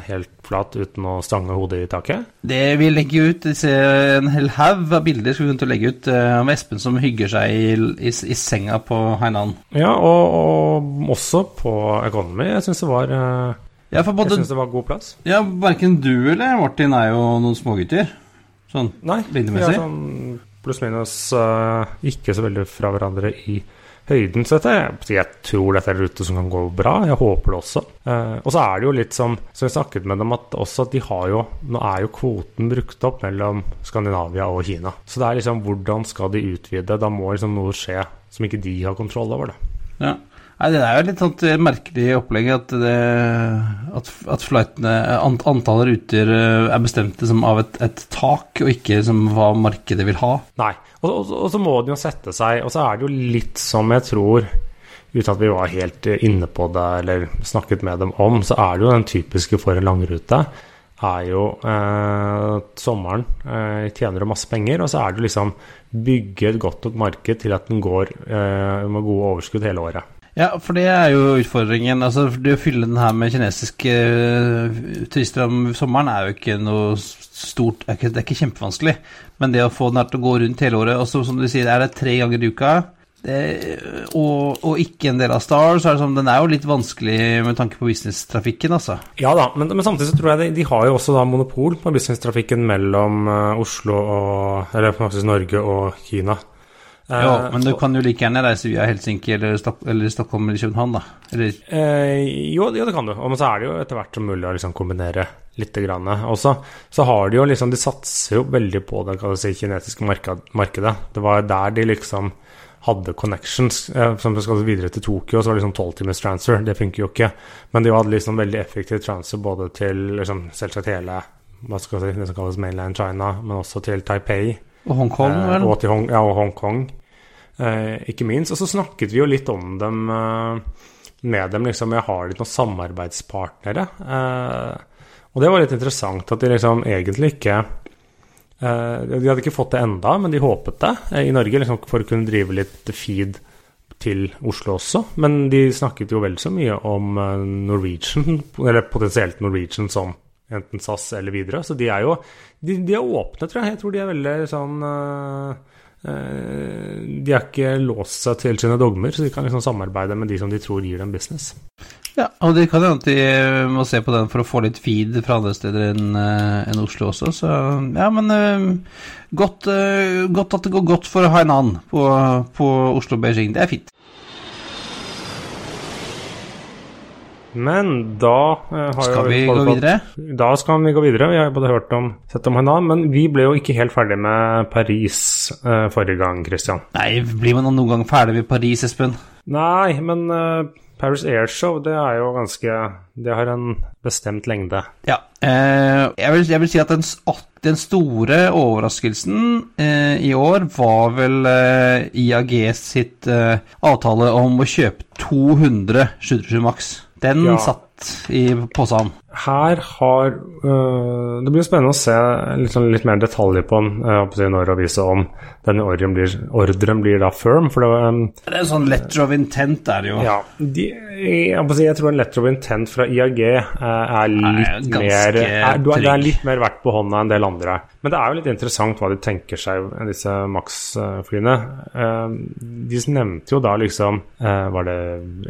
helt flat uten å stange hodet i taket. Det vi legger ut, disse, en hel haug av bilder skal vi kunne legge ut eh, av Espen som hygger seg i, i, i senga på Hainan. Ja, og, og også på Economy. Jeg syns det var eh, Ja, for Jeg syns det var god plass. Ja, verken du eller Martin er jo noen smågutter. Sånn Nei, vi lengdemessig. er sånn pluss-minus eh, ikke så veldig fra hverandre i høyden. Så dette, jeg, tror dette er en rute som kan gå bra. Jeg håper det også. Eh, og så er det jo litt som som jeg snakket med dem at også at de har jo Nå er jo kvoten brukt opp mellom Skandinavia og Kina. Så det er liksom hvordan skal de utvide? Da må liksom noe skje som ikke de har kontroll over, da. Ja. Nei, Det er jo litt sånt eh, merkelig opplegg at, at, at flightene, ant, antallet ruter eh, er bestemt som av et, et tak, og ikke som hva markedet vil ha. Nei. Og, og, og så må den jo sette seg Og så er det jo litt som jeg tror Uten at vi var helt eh, inne på det eller snakket med dem om, så er det jo den typiske for en langrute. Er jo eh, sommeren eh, tjener du masse penger, og så er det liksom bygge et godt nok marked til at den går eh, med gode overskudd hele året. Ja, for det er jo utfordringen. Altså, det å fylle den her med kinesiske eh, turister om sommeren er jo ikke noe stort er ikke, Det er ikke kjempevanskelig. Men det å få den her til å gå rundt hele året, og som du sier, er det tre ganger i uka, det, og, og ikke en del av Star, så er det sånn, den er jo litt vanskelig med tanke på businesstrafikken, altså. Ja da, men, men samtidig så tror jeg de, de har jo også da monopol på businesstrafikken mellom eh, Oslo og Eller faktisk Norge og Kina. Eh, Ja, men du kan jo like gjerne reise via Helsinki eller, Stok eller Stockholm eller København, da. Eller, Uh, jo, jo, det kan du. Og så er det jo etter hvert som mulig å liksom kombinere litt. Grann. Også, så har de jo liksom De satser jo veldig på det si, kinesiske marked, markedet. Det var der de liksom hadde connections. Eh, som skal videre til Tokyo, så var det liksom 12 timers transfer. Det funker jo ikke. Men de hadde liksom veldig effektiv transfer både til liksom, selvsagt hele hva skal si, det som kalles mainland China, men også til Taipei. og Hongkong, Eh, vel? og til Hong, ja, og Hongkong, ikke minst. Og så snakket vi jo litt om dem eh, med dem. liksom, Jeg har litt noen samarbeidspartnere. Eh, og det var litt interessant at de liksom egentlig ikke Eh, de hadde ikke fått det enda, men de håpet det eh, i Norge, liksom, for å kunne drive litt feed til Oslo også. Men de snakket jo vel så mye om eh, Norwegian, eller potensielt Norwegian som enten SAS eller videre. Så de er jo De, de er åpne, tror jeg. Jeg tror de er veldig sånn uh, De har ikke låst seg til sine dogmer, så de kan liksom samarbeide med de som de tror gir dem business. Ja, og de kan jo alltid må se på den for å få litt feed fra andre steder enn en Oslo også, så ja, men godt, godt, at det går godt for Hainan på, på Oslo-Beijing. Det er fint. Men da uh, Skal vi gå videre? Da skal vi gå videre. Vi har både hørt om sett om Hainan, men vi ble jo ikke helt ferdig med Paris uh, forrige gang, Christian. Nei, blir man noen gang ferdig med Paris, Espen? Nei, men uh, Paris Airshow, det er jo ganske Det har en bestemt lengde. Ja. Jeg vil, jeg, vil, si at den, den store overraskelsen i år var vel IAG sitt avtale om å kjøpe 200 737 Max. Den ja. satt i posen. Her har øh, Det blir spennende å se litt, sånn, litt mer detaljer på den øh, når avisa om denne ordren blir, ordren blir da firm. For det, um, det er en sånn letter of intent der, jo. Ja. De, jeg, si, jeg, tror en letter of intent fra IAG øh, er litt er mer er, du, Det er litt mer verdt på hånda enn del andre. Men det er jo litt interessant hva de tenker seg, disse Max-flyene. De nevnte jo da liksom Var det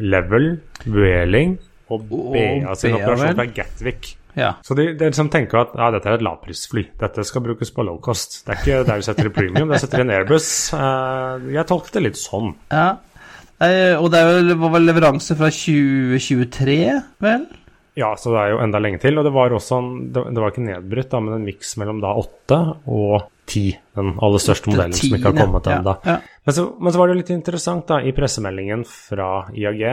Level, Vueling og BA sin operasjon fra Gatwick. Ja. Så de, de liksom tenker at ja, dette er et lavprisfly. Dette skal brukes på low cost. Det er ikke der du setter i premium, det setter i en Airbus. Uh, jeg tolket det litt sånn. Ja, uh, og det var vel leveranse fra 2023, vel? Ja, så det er jo enda lenge til. Og det var også en, det, var ikke nedbrutt, da, men en miks mellom da 8 og 10. Den aller største modellen som ikke har kommet ennå. Ja, ja. men, men, så var det jo litt interessant da, i pressemeldingen fra IAG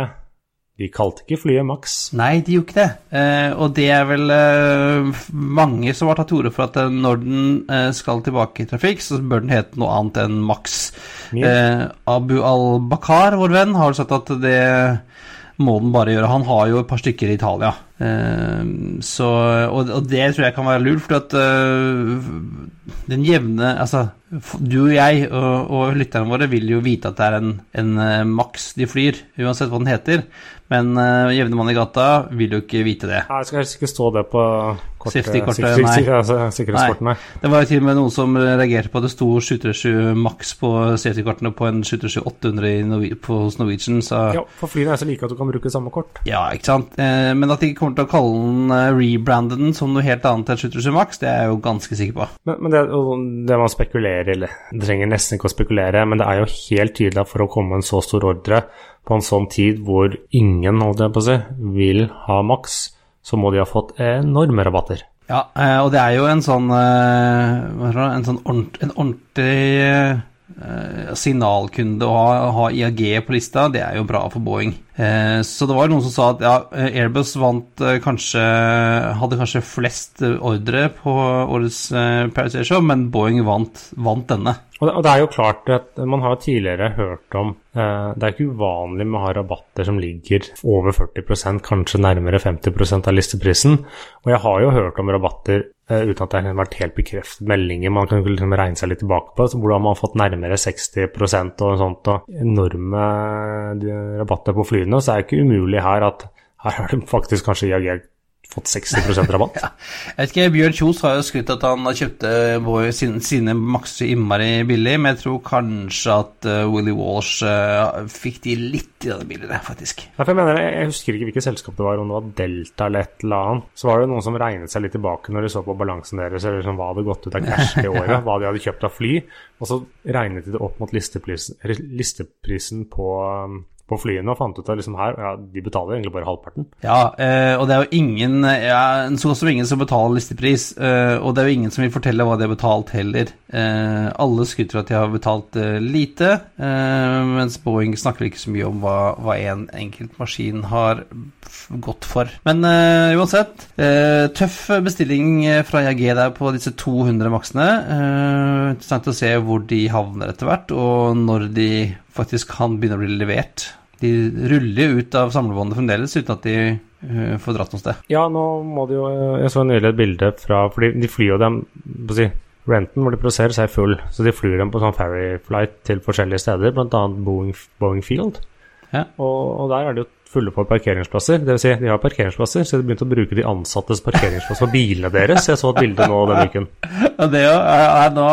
de kalte ikke flyet Max. Nei, de gjorde ikke det. Eh, og det er vel eh, mange som har tatt til orde for at eh, når den eh, skal tilbake i trafikk, så bør den hete noe annet enn Max. Eh, Abu al-Bakar, vår venn, har sagt at det må den bare gjøre. Han har jo et par stykker i Italia. Uh, så, og, og, det tror jeg kan være lurt, for at den jevne Altså, du og jeg og, og lytterne våre vil jo vite at det er en, en Max de flyr, uansett hva den heter. Men uh, jevne mann i gata vil jo ikke vite det. Nei, Det skal helst ikke stå det på Safety-kortet, nei. Sikkerhetskortene. Det var jo til og med noen som reagerte på at det sto 737 maks på safety-kortene på en 737 800 hos Norwegian, så Ja, for flyene er så like at du kan bruke samme kort. Ja, ikke sant. Eh, men at de kommer til å kalle den, uh, rebrande den som noe helt annet enn 737 maks, det er jeg jo ganske sikker på. Men, men det, det, man spekulerer, eller det trenger nesten ikke å spekulere, men det er jo helt tydelig at for å komme en så stor ordre på en sånn tid hvor ingen holdt jeg på å si, vil ha maks, så må de ha fått enorme rabatter. Ja, eh, og det er jo en sånn, eh, en sånn ordent, en ordentlig eh, signalkunde å ha, ha, IAG på lista, det er jo bra for Boeing. Så det var noen som sa at ja, Airbus vant kanskje Hadde kanskje flest ordre på årets Paris Air Show, men Boeing vant, vant denne. Og det, er jo klart at Man har tidligere hørt om eh, Det er ikke uvanlig med å ha rabatter som ligger over 40% kanskje nærmere 50% av listeprisen. Og jeg har jo hørt om rabatter eh, uten at det har vært helt bekreftet meldinger man kan liksom regne seg litt tilbake på, så hvordan man har fått nærmere 60% og sånt, og enorme eh, rabatter på flyene. Så er det ikke umulig her at her har de faktisk kanskje reagert fått 60% rabatt. ja. Jeg vet ikke, Bjørn Kjos har jo skrytt at han kjøpte sine, sine makser innmari billig, men jeg tror kanskje at uh, Willy Walsh uh, fikk de litt billigere, faktisk. Ja, jeg, mener, jeg, husker ikke hvilket selskap det var, om det var Delta eller et eller annet. Så var det noen som regnet seg litt tilbake når de så på balansen deres, eller liksom, hva hadde gått ut av cash det året, hva de hadde kjøpt av fly, og så regnet de det opp mot listeprisen, listeprisen på um, på flyene og fant ut at liksom her, ja, de betaler egentlig bare halvparten. Ja, eh, og det er jo ingen ja, så godt som ingen som betaler listepris, eh, og det er jo ingen som vil fortelle hva de har betalt heller. Eh, alle skryter at de har betalt lite, mens Boeing snakker ikke så mye om hva, hva en enkelt maskin har gått for. Men uansett, tøff bestilling fra IAG der på disse 200 maksene. interessant å se hvor de havner etter hvert, og når de faktisk kan begynne å bli levert. De ruller ut av samlebåndet fremdeles uten at de uh, får dratt noe sted. Ja, nå må de jo Jeg så nylig et bilde fra For de flyr jo dem si, Renten hvor de produserer, er full, så de flyr dem på sånn ferry flight til forskjellige steder, bl.a. Boeing, Boeing Field. Ja. Og, og der er det jo fulle på parkeringsplasser. Det vil si, de har parkeringsplasser, så de begynte å bruke de ansattes parkeringsplasser for bilene deres. Jeg så et bilde nå denne uken. Ja, det jo, er nå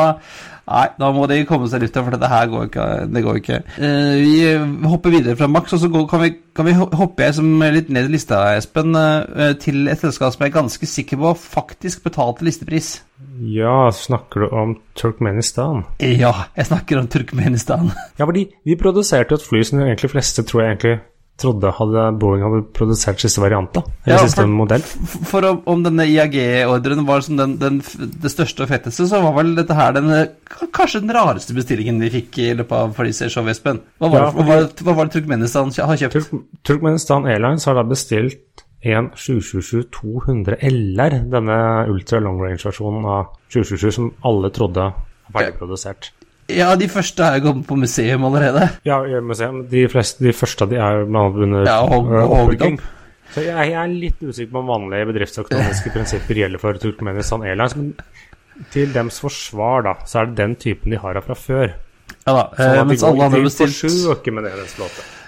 Nei, da må de komme seg ut av, for dette her går ikke. Det går ikke. Uh, vi hopper videre fra Max, og så går, kan, vi, kan vi hoppe jeg som litt ned i lista, Espen, uh, til et selskap som jeg er ganske sikker på faktisk betalte listepris. Ja, snakker du om Turkmenistan? Ja, jeg snakker om Turkmenistan. Ja, for de, de produserte et fly som de fleste tror jeg egentlig trodde hadde Boeing hadde produsert siste variant av. Eller Ja, siste for- modell. For, for om, om denne IAG-ordren var som den, den, det største og fetteste, så var vel dette her den kanskje den rareste bestillingen vi fikk i løpet av Fliser-show, Espen. Hva var, Ja, hva, var, hva var det Turkmenistan har kjøpt? Turk Turkmenistan Airlines har da bestilt en 777-200 LR, denne ultra long range-versjonen av 777 som alle trodde ferdigprodusert. Ja, de første har kommet på museum allerede. Ja, men de, fleste, de første de er under Ja, og, øh, oppbygging. Så jeg, jeg er litt usikker på om vanlige bedriftsøkonomiske prinsipper gjelder for Turkmenistan Airlines, men til dems forsvar, da, så er det den typen de har fra før. Ja da, Sånn eh, mens alle andre bestilt med det.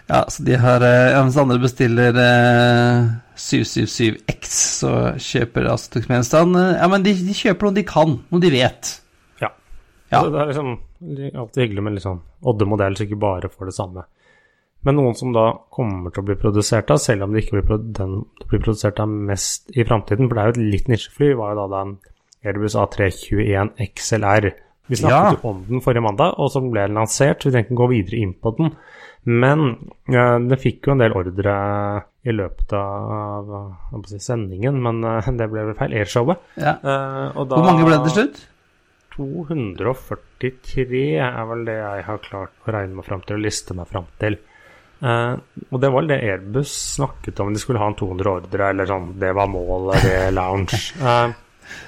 Ja, så de har eh, ja, Mens andre bestiller eh, 777X, så kjøper altså Turkmenistan Ja, men de, de kjøper noe de kan, noe de vet. Ja. Ja. Det er liksom alltid hyggelig med litt sånn Odde-modell, så ikke bare får det samme. Men noen som da kommer til å bli produsert av, selv om det ikke blir, den, det blir produsert av mest i framtiden, for det er jo et litt nisjefly, var jo da den Airbus A321 XLR. Vi snakket jo om den forrige mandag, og så ble den lansert. Vi tenkte å gå videre inn på den. Men eh, den fikk jo en del ordre i løpet av å si, sendingen, men eh, det ble vel feil. Airshowet. Ja. Uh, da- Hvor mange ble det til slutt? 243 er vel det jeg har klart å regne meg fram til og liste meg fram til. Uh, og det var vel det Airbus snakket om, de skulle ha en 200 ordre, eller sånn, det var målet, er lounge. Uh,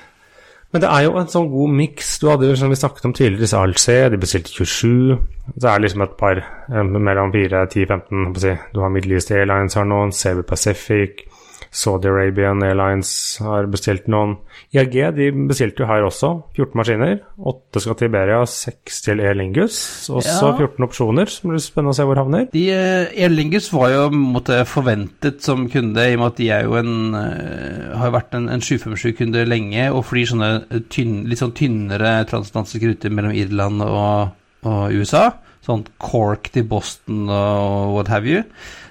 men det er jo en sånn god miks. Du hadde jo, som vi snakket om tidligere, disse ALC, de bestilte 27. Så er det liksom et par eh, mellom 4, 10, 15 holdt på å si. Du har Middle East Airlines her nå, CB Pacific, Saudi Arabian Airlines har bestilt noen. IAG de bestilte jo her også 14 maskiner. 8 skal til Iberia, 6 til Air Lingus. Også Ja. 14 opsjoner, som blir spennende å se hvor havner. De, Air Lingus var jo måtte, forventet som kunde, i og med at de er jo en, eh, har vært en, en 757-kunde lenge og flyr sånne tynn, litt sånn tynnere transatlantiske ruter mellom Irland og, og USA. Sånn Cork til Boston og what have you.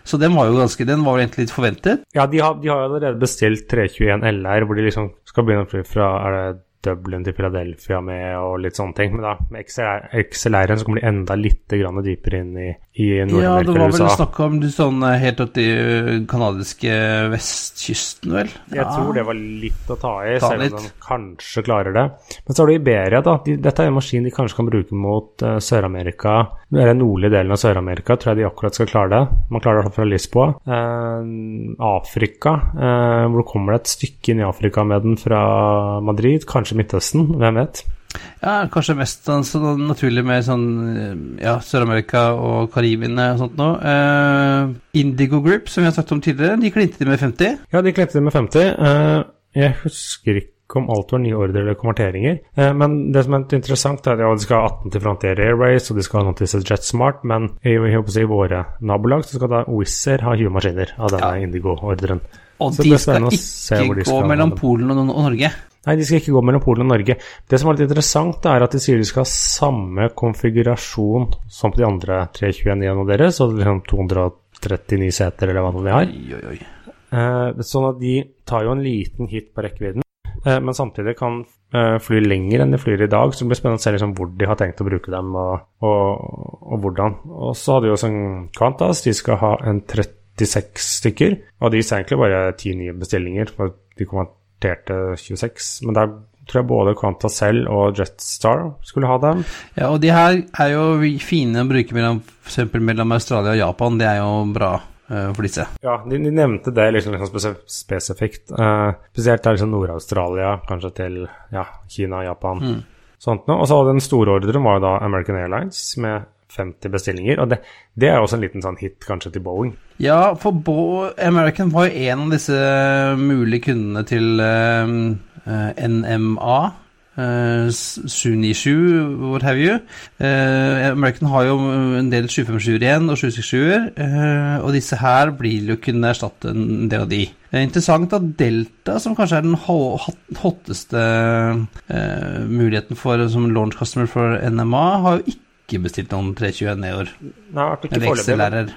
Så den var jo ganske, den var egentlig litt forventet. Ja, de har, de har allerede bestilt 321 LR, hvor de liksom skal begynne å fly fra er det Dublin til Philadelphia med og litt sånne ting. Men da med XLR XLR-en så kommer de enda litt grann dypere inn i, i Ja, det var vel snakk om du sånn helt opp til kanadiske vestkysten, vel? Jeg tror det var litt å ta i, Ta selv om de kanskje klarer det. Men så har du Iberia, da. De, dette er en maskin de kanskje kan bruke mot uh, Sør-Amerika. Den nordlige delen av Sør-Amerika, tror jeg de akkurat skal klare det. Man klarer det fra Lisboa. Uh, Afrika, uh, hvor kommer det et stykke inn i Afrika med den fra Madrid? Kanskje Midtøsten, hvem vet? Ja, kanskje mest sånn naturlig med sånn eh, ja, Sør-Amerika og Karibene og sånt noe. Eh, Indigo Group, som vi har sagt om tidligere, de klinte de med 50. Ja, de klinte de med 50. Eh, jeg husker ikke om alt var nye ordre eller konverteringer. Eh, men det som er interessant, er at ja, de skal ha 18 til Frontier Airways, og de skal ha noe til JetSmart, men i, i våre nabolag så skal da Wizz Air ha 20 maskiner av denne Ja. Indigo-ordren. Og Så de skal de ikke gå skal ha mellom. Polen og, og Norge. Nei, de skal ikke gå mellom Polen og Norge. Det som er litt interessant, er at de sier de skal ha samme konfigurasjon som på de andre 321-ene deres, så liksom 239 seter eller hva nå de har. Oi, oi, oi. Eh, sånn at de tar jo en liten hit på rekkevidden, men samtidig kan eh, fly lenger enn de flyr i dag. Så det blir spennende å se liksom hvor de har tenkt å bruke dem, og, og, og hvordan. Og så hadde jo sånn Qantas, de skal ha en 36 stykker, og de sa egentlig bare ti nye bestillinger, for de konverterte 26. Men der tror jeg både Qantas selv og Jetstar skulle ha dem. Ja, og de her er jo fine å bruke mellom, for mellom Australia og Japan. Det er jo bra eh, for disse. Ja, de, de nevnte det liksom, liksom spesifikt. Uh, spesielt der liksom Nord-Australia, kanskje til ja, Kina, Japan. Sånt noe. Og så den store ordren var jo da American Airlines med 50 bestillinger. Og det, det er også en liten sånn hit kanskje til Boeing. Ja, for Bo American var jo en av disse mulige kundene til uh, uh, NMA. Uh, 797, what have you. Uh, American har jo en del 757-er igjen, og 767-er. Uh, og disse her blir jo kunne erstatte en del av de. Er interessant at Delta, som kanskje er den hotteste muligheten for som launch customer for NMA, har jo ikke bestilt noen 321 Neoer. Nei, XLR-er.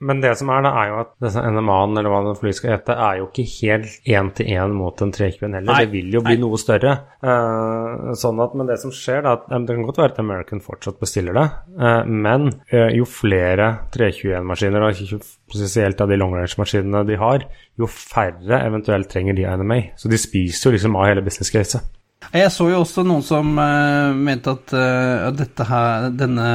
Men det som er, da, er jo at disse NMA-en, eller hva den flyet skal hete, er jo ikke helt én-til-én mot en 321 heller. Nei, det vil jo bli nei. noe større. Uh, sånn at, Men det som skjer, da, at det kan godt være at American fortsatt bestiller det, uh, men uh, jo flere 321-maskiner, og spesielt av de longrange-maskinene de har, jo færre eventuelt trenger de NMA. Så de spiser jo liksom av hele business-caset. Jeg så jo også noen som mente at, at dette her, denne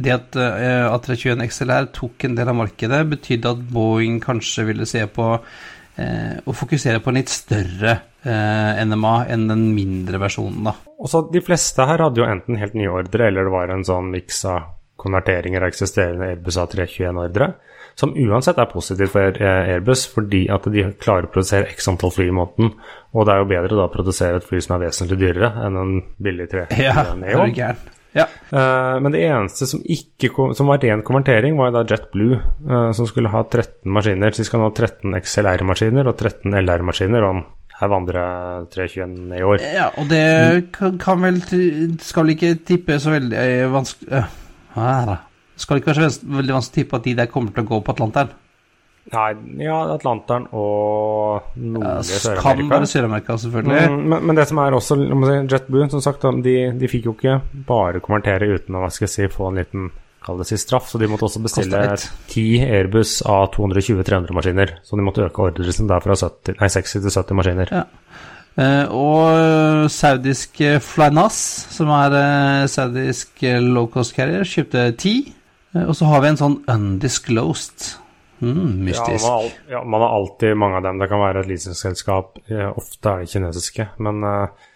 det at uh, A321 XLR tok en del av markedet, betydde at Boeing kanskje ville se på uh, å fokusere på en litt større eh, NMA enn den mindre versjonen, da. Også de fleste her hadde jo enten helt nye ordre, eller det var en sånn miks av konverteringer av eksisterende Airbus A321-ordre. Som uansett er positivt for Airbus, fordi at de klarer å produsere x antall fly i måneden. Og det er jo bedre da å produsere et fly som er vesentlig dyrere enn en billig 3 Ja. Ja. Uh, men det eneste som, kom, som var ren konvertering, var da JetBlue, uh, som skulle ha 13 maskiner. Så de skal nå ha 13 XLR-maskiner og 13 LR-maskiner. og her vandrer 321 i år. Ja, og det kan, kan vel Skal vel ikke tippe så veldig eh, vanskelig uh, Skal ikke være så veldig vanskelig å tippe at de der kommer til å gå på Atlanteren? Nei, ja, Atlanteren og nordlige Sør-Amerika. Kan være Sør-Amerika, selvfølgelig. Mm, men, men, det som er også si, JetBlue, som sagt, de, de, fikk jo ikke bare konvertere uten å hva skal jeg si, få en liten kall det si straff, så de måtte også bestille ti Airbus av 220-300-maskiner. Så de måtte øke ordresen der fra 70, nei, 60 til 70 maskiner. Ja. Uh, og saudisk Flynas, som er uh, saudisk low cost carrier, kjøpte ti. Uh, og så har vi en sånn undisclosed Mm, mystisk. Ja man, har, ja man, har, alltid mange av dem. Det kan være et lisensselskap. Ofte er de kinesiske, men uh,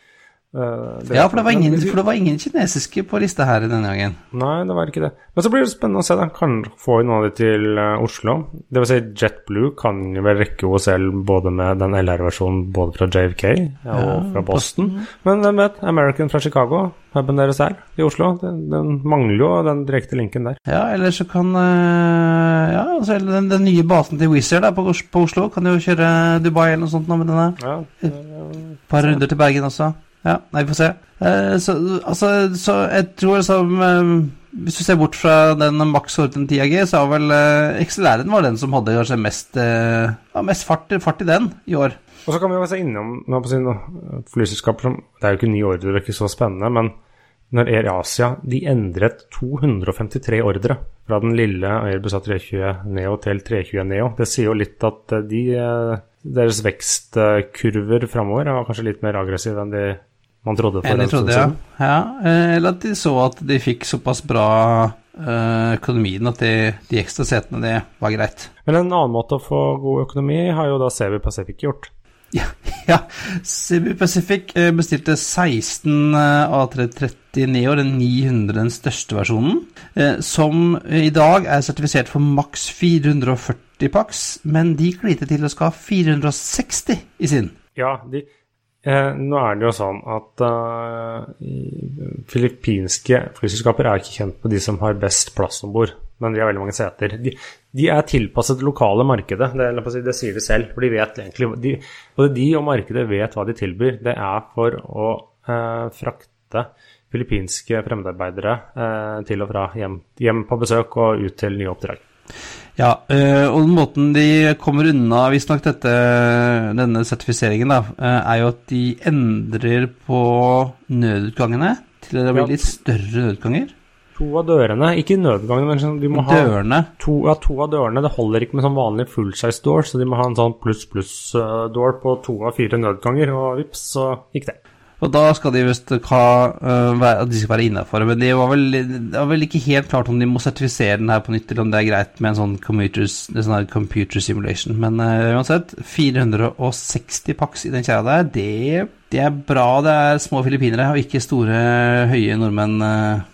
Uh, ja, for det, ingen, for det, var ingen, kinesiske på lista her denne gangen. Nei, det var ikke det. Men så blir det spennende å se. da Kan få noen av de til uh, Oslo. Det vil si JetBlue kan vel rekke OSL både med den LR-versjonen både fra JFK ja, og fra Boston. Boston. Men hvem vet? American fra Chicago, huben deres her i Oslo. Den, den, mangler jo den direkte linken der. Ja, eller så kan uh, Ja, altså den, den, nye basen til Wizz Air på, på, Oslo kan jo kjøre Dubai eller noe sånt nå med denne. Ja, Et par runder til Bergen også. Ja, nei, vi får se. Eh, så, altså, så jeg tror som eh, Hvis du ser bort fra den maks orden 10 AG, så har vel eh, XLR-en var den som hadde kanskje mest, eh, ja, mest fart, fart, i den i år. Og så kan vi jo se innom sin flyselskaper som Det er jo ikke ny ordre, det er ikke så spennende, men når Air Asia de endret 253 ordre fra den lille Airbus A320 Neo til 320 Neo. Det sier jo litt at eh, de, deres vekstkurver framover er kanskje litt mer aggressive enn de man trodde for en stund siden. Ja. ja. Eh, eller at de så at de fikk såpass bra uh, økonomien at de, de, ekstra setene, det var greit. Men en annen måte å få god økonomi har jo da CB Pacific gjort. Ja, ja. Sevi Pacific eh, bestilte 16 A330 Neo, den 900, den største versjonen, som i dag er sertifisert for maks 440 pax, men de kliter til å skal ha 460 i sin. Ja, de Eh, nå er det jo sånn at uh, filippinske flyselskaper er ikke kjent på de som har best plass om bord, men de har veldig mange seter. De, de er tilpasset det lokale markedet, det, det, sier de selv. for de vet egentlig, de, Både de og markedet vet hva de tilbyr. Det er for å uh, frakte filippinske fremmedarbeidere uh, til og fra hjem, hjem på besøk og ut til nye oppdrag. Ja, og og måten de kommer unna visstnok denne sertifiseringen, da, eh, er jo at de endrer på nødutgangene til det blir litt større nødutganger. To av dørene, ikke nødutgangene, men sånn, de må dørene. ha to, ja, to av dørene. Det holder ikke med sånn vanlig full size door, så de må ha en sånn pluss-pluss-door på to av fire nødganger, og vips, så gikk det. Og da skal de visst ha At de skal være innafor. Men det var, vel, det var, vel, ikke helt klart om de må sertifisere den her på nytt, eller om det er greit med en sånn, sånn computer simulation. Men uh, uansett, 460 paks i den kjerra der, det, det, er bra det er små filippinere, og ikke store, høye nordmenn uh,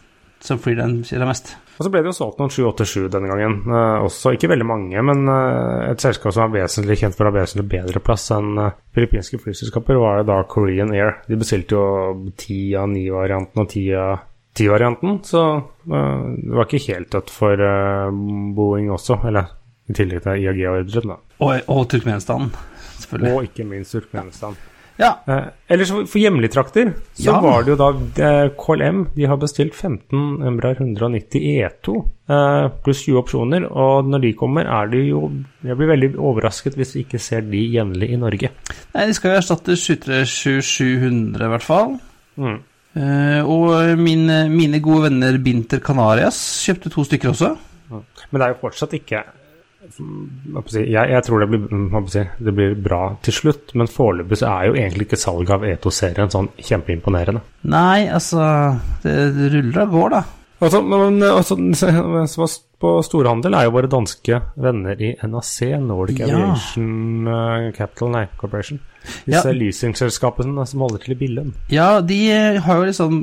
som flyr den kjerra mest. Og så ble det jo solgt noen 787 denne gangen. uh, også ikke veldig mange, men uh, et selskap som er vesentlig kjent for å ha vesentlig bedre plass enn uh, filippinske flyselskaper, var jo da Korean Air. De bestilte jo 10 av 9-varianten og 10 av 10-varianten, så det var ikke helt dødt for Boeing også, eller i tillegg til IAG-ordren, da. Og, og Turkmenistan, selvfølgelig. Og ikke minst Turkmenistan. Ja. Eh, ellers for hjemlige trakter så Ja. var det jo da eh, KLM De har bestilt 15 Embraer 190 E2 eh, pluss 20 opsjoner. Og når de kommer, er det jo Jeg blir veldig overrasket hvis vi ikke ser de jevnlig i Norge. Nei, de skal jo erstatte 737-700 i hvert fall. Mm. Eh, og mine, mine gode venner Binter Canarias kjøpte to stykker også. Men det er jo fortsatt ikke jeg, jeg, tror det blir, mm, si, det blir bra til slutt, men foreløpig så er jo egentlig ikke salget av E2-serien sånn kjempeimponerende. Nei, altså Det, det ruller og går, da. Altså, men altså, på storhandel er jo våre danske venner i NAC, Nordic Ja. Aviation eh, Capital nei, Corporation. Disse Ja. leasingselskapene som holder til i Billund. Ja, de eh, har jo liksom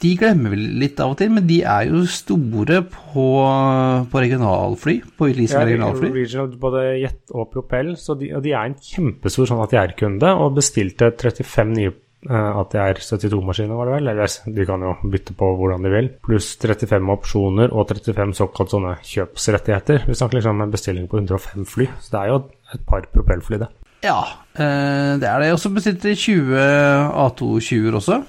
De glemmer vel litt av og til, men de er jo store på, på regionalfly. På leasing av regionalfly. Regional, både Jet og Propell, så de, og de er en kjempestor sånn at de er kunde, og bestilte 35 nye eh, ATR 72-maskiner, var det vel? Eller de kan jo bytte på hvordan de vil. Pluss 35 opsjoner og 35 såkalt sånne kjøpsrettigheter. Vi snakker liksom om en bestilling på 105 fly, så det er jo et par propellfly, det. Ja, eh, det er det. Og så besitter de 20 A220-er også.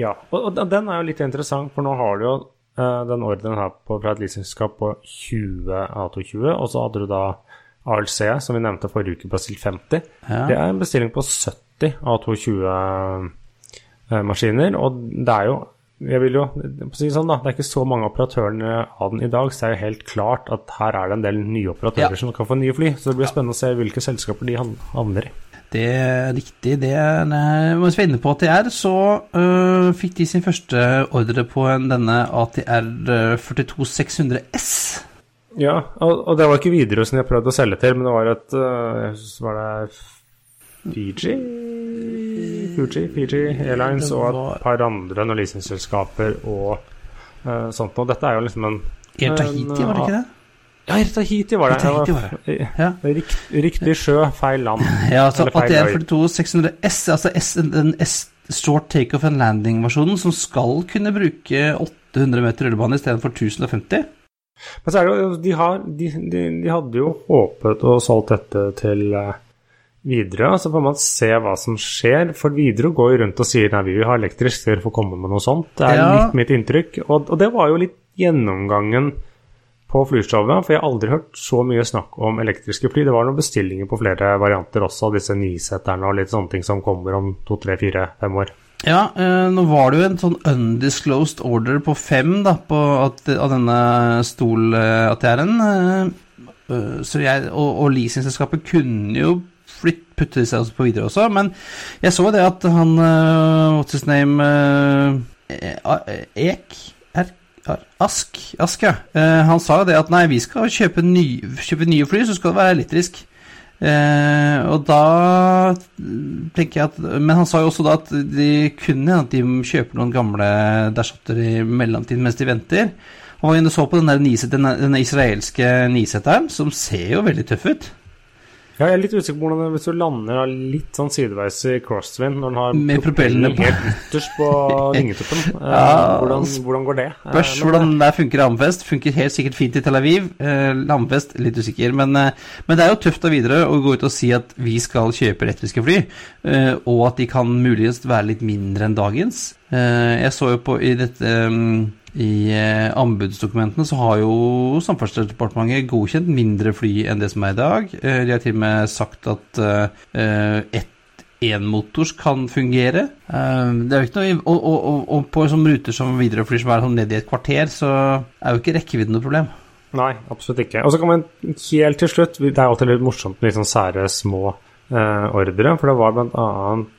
Ja, og, den er jo litt interessant, for nå har du jo eh, den ordren her på, fra et leasingskap på 20 A220, og så hadde du da ALC, som vi nevnte forrige uke, bestilt 50. Ja. Det er en bestilling på 70 A220-maskiner, og det er jo jeg vil jo si sånn da, Det er ikke så mange operatørene av den i dag, så det er jo helt klart at her er det en del nye operatører Ja. som kan få nye fly. Så det blir spennende å se hvilke selskaper de havner i. Det er riktig. Det er, eh, vi er inne på ATR, så øh, fikk de sin første ordre på denne ATR 42600S. Ja, og, og det var ikke Widerøe som jeg prøvde å selge til, men det var et øh, Var det Fiji? Fuji, Fiji Airlines og et par andre noen leasingselskaper og uh, sånt. Og dette er jo liksom en Air Tahiti, var det ikke det? Ja, Air Tahiti var det. Tahiti var det. Ja. Rikt, riktig sjø, feil land. Ja, altså ATR øy. 42600S, altså S, den S Short Takeoff and Landing-versjonen, som skal kunne bruke 800 meter rullebane istedenfor 1050. Men så er det jo, de, har, de, de, de hadde jo håpet og solgt dette til eh, og så får man se hva som skjer. For Widerøe går jo rundt og sier nei, vi vil ha elektrisk, skal dere får komme med noe sånt. Det er Ja. litt mitt inntrykk. Og, og det var jo litt gjennomgangen på flyshowet, for jeg har aldri hørt så mye snakk om elektriske fly. Det var noen bestillinger på flere varianter også, disse niseterne og litt sånne ting som kommer om to, tre, fire, fem år. Ja, eh, nå var det jo en sånn undisclosed order på fem da, på at, av denne stol-ATR-en. Eh, eh, så jeg, og, og leasingselskapet kunne jo flytt, putte seg på videre også, men jeg så det at han uh, What's his name eh, Ek? Er, er, Ask? Ask, ja. Uh, han sa jo det at nei, vi skal kjøpe, ny, kjøpe nye fly, så skal det være elektrisk. Uh, og da tenker jeg at Men han sa jo også da at de kunne at de kjøper noen gamle Dashotter i mellomtiden mens de venter. Og jeg så på den der niset, den, den israelske niseteren, som ser jo veldig tøff ut. Ja, jeg er litt usikker på hvordan det, hvis du lander litt sånn sideveis i crosswind når den har Med propellene helt ytterst på vingetuppen. Eh, Ja, hvordan, hvordan går det? Eh, Spørs hvordan det funker i Hammerfest. Funker helt sikkert fint i Tel Aviv. Eh, Hammerfest, litt usikker. Men, men det er jo tøft av videre å gå ut og si at vi skal kjøpe elektriske fly, eh, og at de kan muligens være litt mindre enn dagens. Eh, jeg så jo på i dette mm, i eh, anbudsdokumentene så har jo Samferdselsdepartementet godkjent mindre fly enn det som er i dag. Eh, de har til og med sagt at eh, ett enmotors kan fungere. Eh, det er jo ikke noe, og, og, og, på sånne ruter som Widerøe flyr som er sånn ned i et kvarter, så er jo ikke rekkevidden noe problem. Nei, absolutt ikke. Og så kan man helt til slutt Det er alltid litt morsomt med litt sånn sære små eh, ordre, for det var bl.a.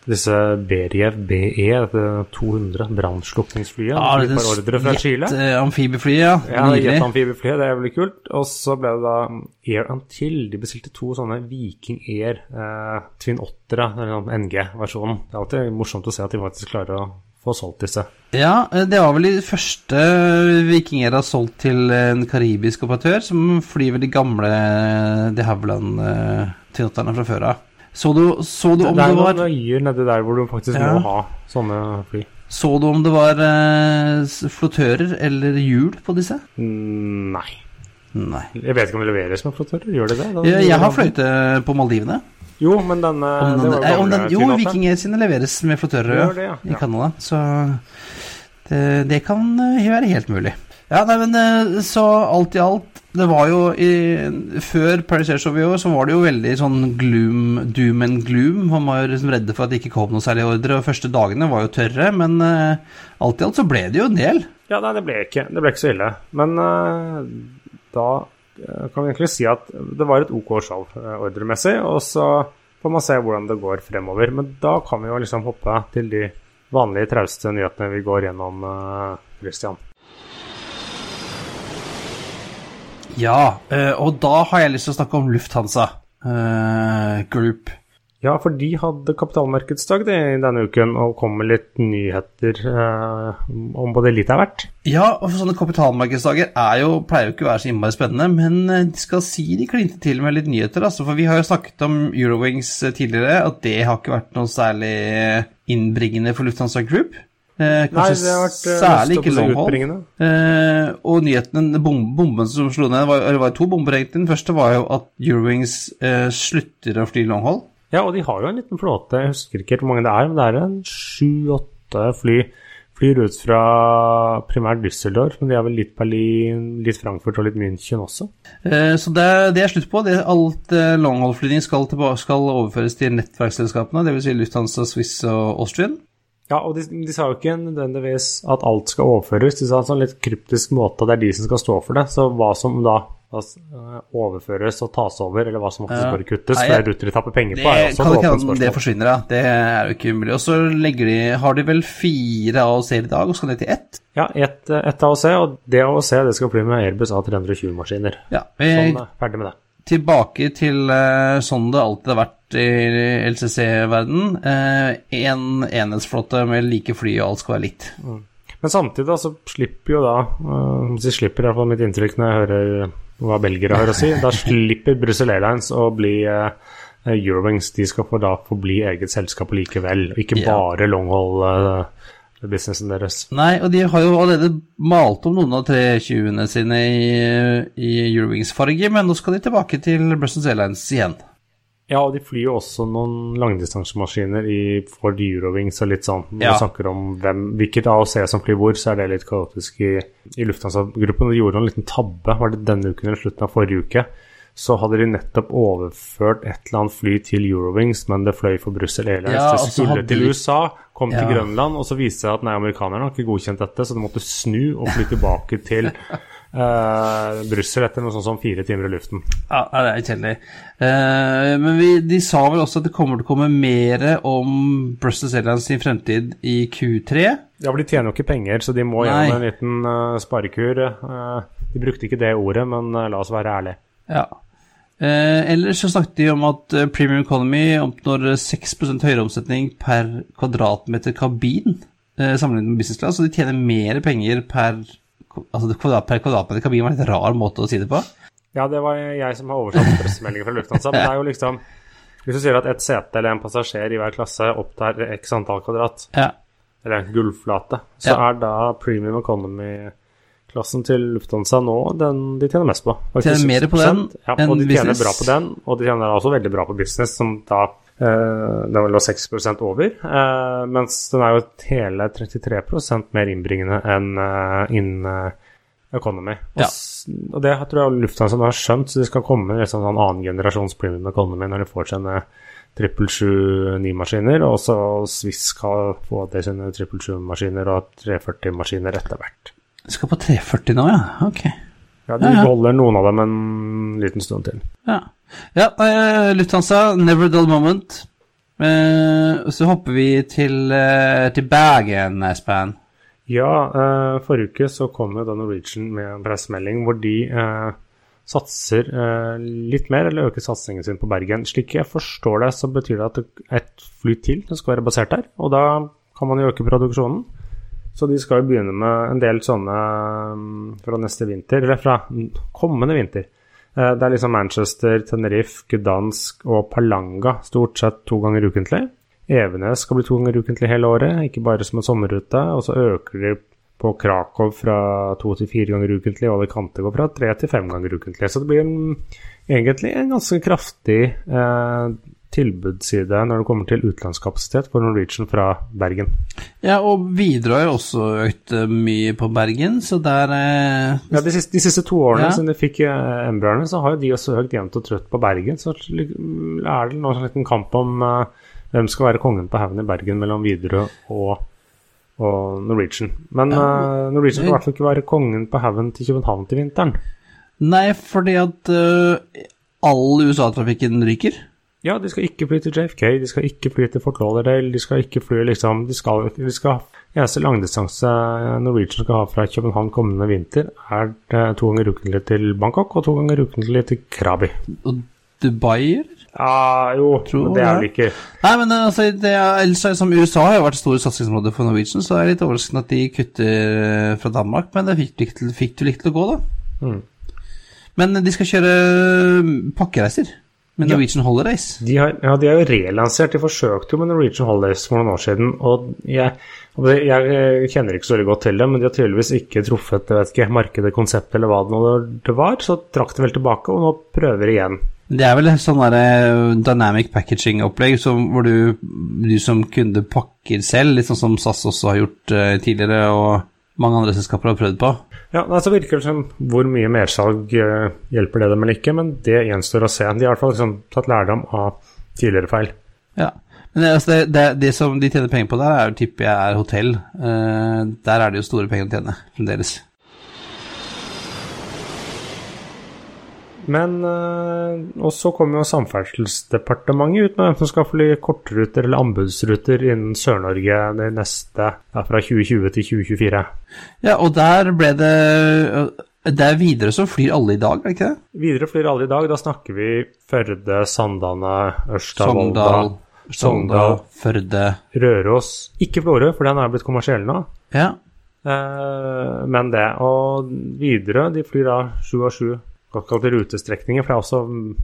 disse Beriev BE, dette 200 brannslukningsflyet. Ja, det er ordre fra Chile. Amfibieflyet, ja. Ja, Nydelig. Jet-amfibieflyet, det er veldig kult. Og så ble det da Air Until. De bestilte to sånne Viking Air eh, Twin 8-ere, eller sånn NG-versjonen. Det er alltid morsomt å se at de faktisk klarer å få solgt disse. Ja, eh, det var vel de første Viking Air har solgt til en karibisk operatør, som flyr de gamle de Havilland-tinotterne fra før av. Så du, så du om det det er var noen øyer nedi der hvor du faktisk Ja. må ha sånne fly. Så du om det var eh, flottører eller hjul på disse? Mm, Nei. Nei. Jeg vet ikke om det leveres med flottører. Gjør det det? Da- Jeg, jeg har fløyte på Maldivene. Jo, men denne Om det den, eh, om den, jo, vikinger sine leveres med flottører ja, det, ja. i. Canada. Så det, det kan eh, være helt mulig. Ja, nei, men eh, så alt i alt Det var jo i, Før Paris Air Show i år så var det jo veldig sånn gloom, doom and gloom. Man var jo liksom redde for at det ikke kom noe særlig ordre, og første dagene var jo tørre. Men uh, alt i alt så ble det jo en del. Ja, nei, det ble ikke, det ble ikke så ille. Men uh, da eh, kan vi egentlig si at det var et OK eh, ordremessig, og så får man se hvordan det går fremover. Men da kan vi jo liksom hoppe til de vanlige trauste nyhetene vi går gjennom, Christian. Ja, eh, og da har jeg lyst til å snakke om Lufthansa eh, Group. Ja, for de hadde kapitalmarkedsdag denne uken og kom med litt nyheter eh, om både lite er verdt. Ja, og sånne kapitalmarkedsdager er jo, pleier jo ikke å være så innmari spennende, men eh, de skal si de klinte til med litt nyheter, altså, for vi har jo snakket om Eurowings tidligere, at det har ikke vært noe særlig innbringende for Lufthansa Group. Eh, kanskje Nei, det har vært eh, særlig ikke oppå seg long haul. utbringende. Eh, og nyheten, bom bomben som slo ned, var, eller var to bomber egentlig. Den første var jo at Eurowings eh, slutter å fly long haul. Ja, og de har jo en liten flåte, jeg husker ikke hvor mange det er, men det er en sju-åtte fly. Flyr ut fra primært Düsseldorf, men de har vel litt Berlin, litt Frankfurt og litt München også. Eh, Så det, det er slutt på. Det, alt eh, longhold-flyvning skal, skal overføres til nettverksselskapene, dvs. Si Lufthansa, Swiss og Austrian. Ja, og de, de sa jo ikke nødvendigvis at alt skal overføres. De sa en sånn litt kryptisk måte at det er de som skal stå for det. Så hva som da altså, eh, overføres og tas over, eller hva som faktisk Ja. bare kuttes, Nei, for det ruter de tapper penger Det på, er også et åpent det forsvinner, ja. Det er jo ikke umulig. Og så de, har de vel fire AOC-er i dag, og skal ned til ett. Ja, ett et AOC, og det AOC det skal fly med Airbus A320-maskiner. Ja, vi Sånn, eh, ferdig med det. Tilbake til uh, sånn det alltid har vært i LCC-verden. Én enhetsflåte med like fly, og alt skal være likt. Men samtidig da, så slipper jo da De slipper i hvert fall mitt inntrykk når jeg hører hva belgere har å si. Da slipper Brussel Airlines å bli Eurowings. De skal da få bli eget selskap likevel, ikke Ja. bare longhold-businessen deres. Nei, og de har jo allerede malt om noen av 320-ene sine i, i Eurowings-farge, men nå skal de tilbake til Brussels Airlines igjen. Ja, og de flyr jo også noen langdistansemaskiner i Ford Eurowings og litt sånn. Når Ja. vi snakker om hvem, hvilket AOC som flyr hvor, så er det litt kaotisk i, i Lufthansa-gruppen. De gjorde en liten tabbe, var det denne uken eller slutten av forrige uke. Så hadde de nettopp overført et eller annet fly til Eurowings, men det fløy for Brussel Airlines. Ja, det skulle hadde til USA, kom Ja. til Grønland, og så viste det seg at nei, amerikanerne har ikke godkjent dette, så de måtte snu og fly tilbake til uh, Brussel etter noe sånt som fire timer i luften. Ja, det er kjedelig. Uh, men vi, de sa vel også at det kommer til å komme mer om Brussels Airlines sin fremtid i Q3. Ja, for de tjener jo ikke penger, så de må gjennom en liten uh, sparekur. De brukte ikke det ordet, men la oss være ærlige. Ja. Eh, ellers så snakket de om at eh, Premium Economy oppnår 6% høyere omsetning per kvadratmeter kabin eh, sammenlignet med business class, så de tjener mer penger per, altså kvadrat, per kvadratmeter kabin var en litt rar måte å si det på. Ja, det var jeg som har oversatt pressemeldingen fra Lufthansa, men det er jo liksom Hvis du sier at et sete eller en passasjer i hver klasse opptar x antall kvadrat, Ja. eller en gulvflate, så Ja. er da premium economy-klassen til Lufthansa nå den de tjener mest på. Faktisk Tjener mer på den enn Business? ja, og de tjener business. bra på den, og de tjener også veldig bra på business, som da Uh, den lå vel 6% over, uh, mens den er jo hele 33 mer innbringende enn uh, innen Economy. Og, Ja. og det tror jeg Lufthansa har skjønt, så de skal komme med liksom sånn annen generasjons premium economy når de får sine 777-9-maskiner, og så Swiss skal få til sine 777-maskiner og 340-maskiner etter hvert. Det skal på 340 nå, ja. Ok. Ja, De Ja, ja. beholder noen av dem en liten stund til. Ja, ja eh, Lufthansa, never dull moment. Eh, så hopper vi til, eh, til Bergen, Espen. Ja, forrige uke så kom jo da Norwegian med en pressemelding hvor de satser litt mer, eller øker satsingen sin på Bergen. Slik jeg forstår det, så betyr det at et fly til skal være basert der, og da kan man jo øke produksjonen. Så de skal jo begynne med en del sånne mm, fra neste vinter, eller fra kommende vinter. Eh, Det er liksom Manchester, Tenerife, Gdansk og Palanga stort sett to ganger ukentlig. Evenes skal bli to ganger ukentlig hele året, ikke bare som en sommerrute. Og så øker de på Krakow fra to til fire ganger ukentlig, og Alicante går fra tre til fem ganger ukentlig. Så det blir en, egentlig en ganske kraftig eh, tilbudsside når det kommer til utenlandskapasitet for Norwegian fra Bergen. Ja, og Widerøe har også økt eh, mye på Bergen, så der eh, Ja, de siste, de siste to årene Ja. siden de fikk uh, Embraerne, så har jo de også økt jevnt og trøtt på Bergen. Så er det nå en liten kamp om eh, hvem skal være kongen på haugen i Bergen mellom Widerøe og, og Norwegian. Men Ja. eh, Norwegian skal i hvert fall ikke være kongen på haugen til København til vinteren. Nei, fordi at uh, all USA-trafikken ryker. Ja, de skal ikke fly til JFK, de skal ikke fly til Fort Lauderdale, de skal ikke fly liksom De skal, de skal Eneste langdistanse Norwegian skal ha fra København kommende vinter, er eh, to ganger ukentlig til Bangkok og to ganger ukentlig til Krabi. Og Dubai, eller? Ja, jo, Tror det er det ikke Nei, men eh, altså, det er, ellers er som USA har jo vært store satsingsområder for Norwegian, så er det litt overraskende at de kutter eh, fra Danmark, men det fikk, du likt til å gå, da. Mm. Men de skal kjøre pakkereiser med Ja. Norwegian Holidays. de har, ja, de har jo relansert. De forsøkte jo med Norwegian Holidays for noen år siden. Og jeg, jeg eh, kjenner ikke så veldig godt til det, men de har tydeligvis ikke truffet jeg vet ikke, markedet, konseptet eller hva det var. Så trakk de vel tilbake, og nå prøver de igjen. Det er vel sånn der eh, dynamic packaging-opplegg hvor du, du som kunde pakker selv, litt sånn som SAS også har gjort eh, tidligere, og mange andre selskaper har prøvd på. Ja, så altså virker det som hvor mye mersalg eh, hjelper det dem eller ikke, men det gjenstår å se. De har i hvert fall liksom tatt lærdom av tidligere feil. Ja. Men det, altså det, det, det som de tjener penger på der, er jo tipper jeg er hotell. Uh, der er det jo store penger å tjene fremdeles. Men øh, Og så kommer jo Samferdselsdepartementet ut med hvem som skal fly kortruter eller anbudsruter innen Sør-Norge det neste ja, fra 2020 til 2024. Ja, og der ble det Det er videre som flyr alle i dag, er det ikke det? Videre flyr alle i dag. Da snakker vi Førde, Sandane, Ørsta, Volda, Sogndal. Førde Røros. Ikke Florø, for den er blitt kommersiell nå. Ja. Eh, men det. Og videre, de flyr da sju av sju såkalte rutestrekninger, fra, også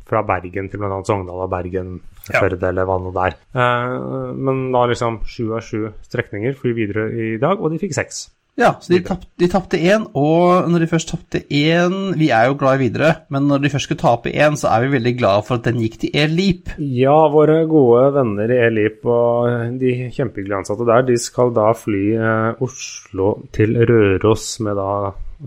fra Bergen til bl.a. Sogndal og Bergen, Førde eller hva nå det er. Eh, men da liksom sju av sju strekninger flyr videre i dag, og de fikk seks. Ja, så de, tapp, de tapte én, og når de først tapte én Vi er jo glad i videre, men når de først skulle tape én, så er vi veldig glad for at den gikk til Elip. Ja, våre gode venner i Elip og de kjempehyggelige ansatte der, de skal da fly eh, Oslo til Røros med da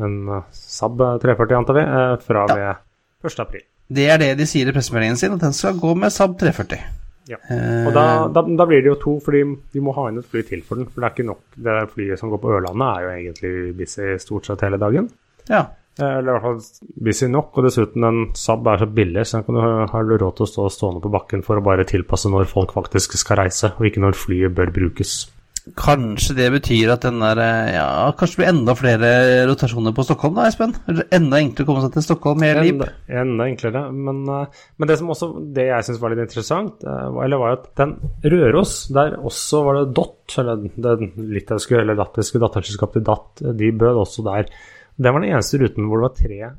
en eh, Saab 340, antar vi, eh, fra ja. ved 1. april. Det er det de sier i pressemeldingen sin, at den skal gå med Saab 340. Ja. Eh, Og da, da, da blir det jo to, fordi de må ha inn et fly til for den. For det er ikke nok. Det flyet som går på Ørlandet, er jo egentlig busy stort sett hele dagen. Ja. Eh, Eller i hvert fall busy nok. Og dessuten, en Saab er så billig, så den kan du, du råd til å stå stående på bakken for å bare tilpasse når folk faktisk skal reise, og ikke når flyet bør brukes. Kanskje det betyr at den der eh, Ja, kanskje det blir enda flere rotasjoner på Stockholm, da, Espen? Enda enklere å komme seg til Stockholm Air Leap? Enda, enda enklere. Men, eh, men det som også, det jeg syns var litt interessant, eh, eller var jo at den Røros, der også var det DOT, eller det litauiske eller latviske datterselskapet til DAT, de bød også der. Det var den eneste ruten hvor det var tre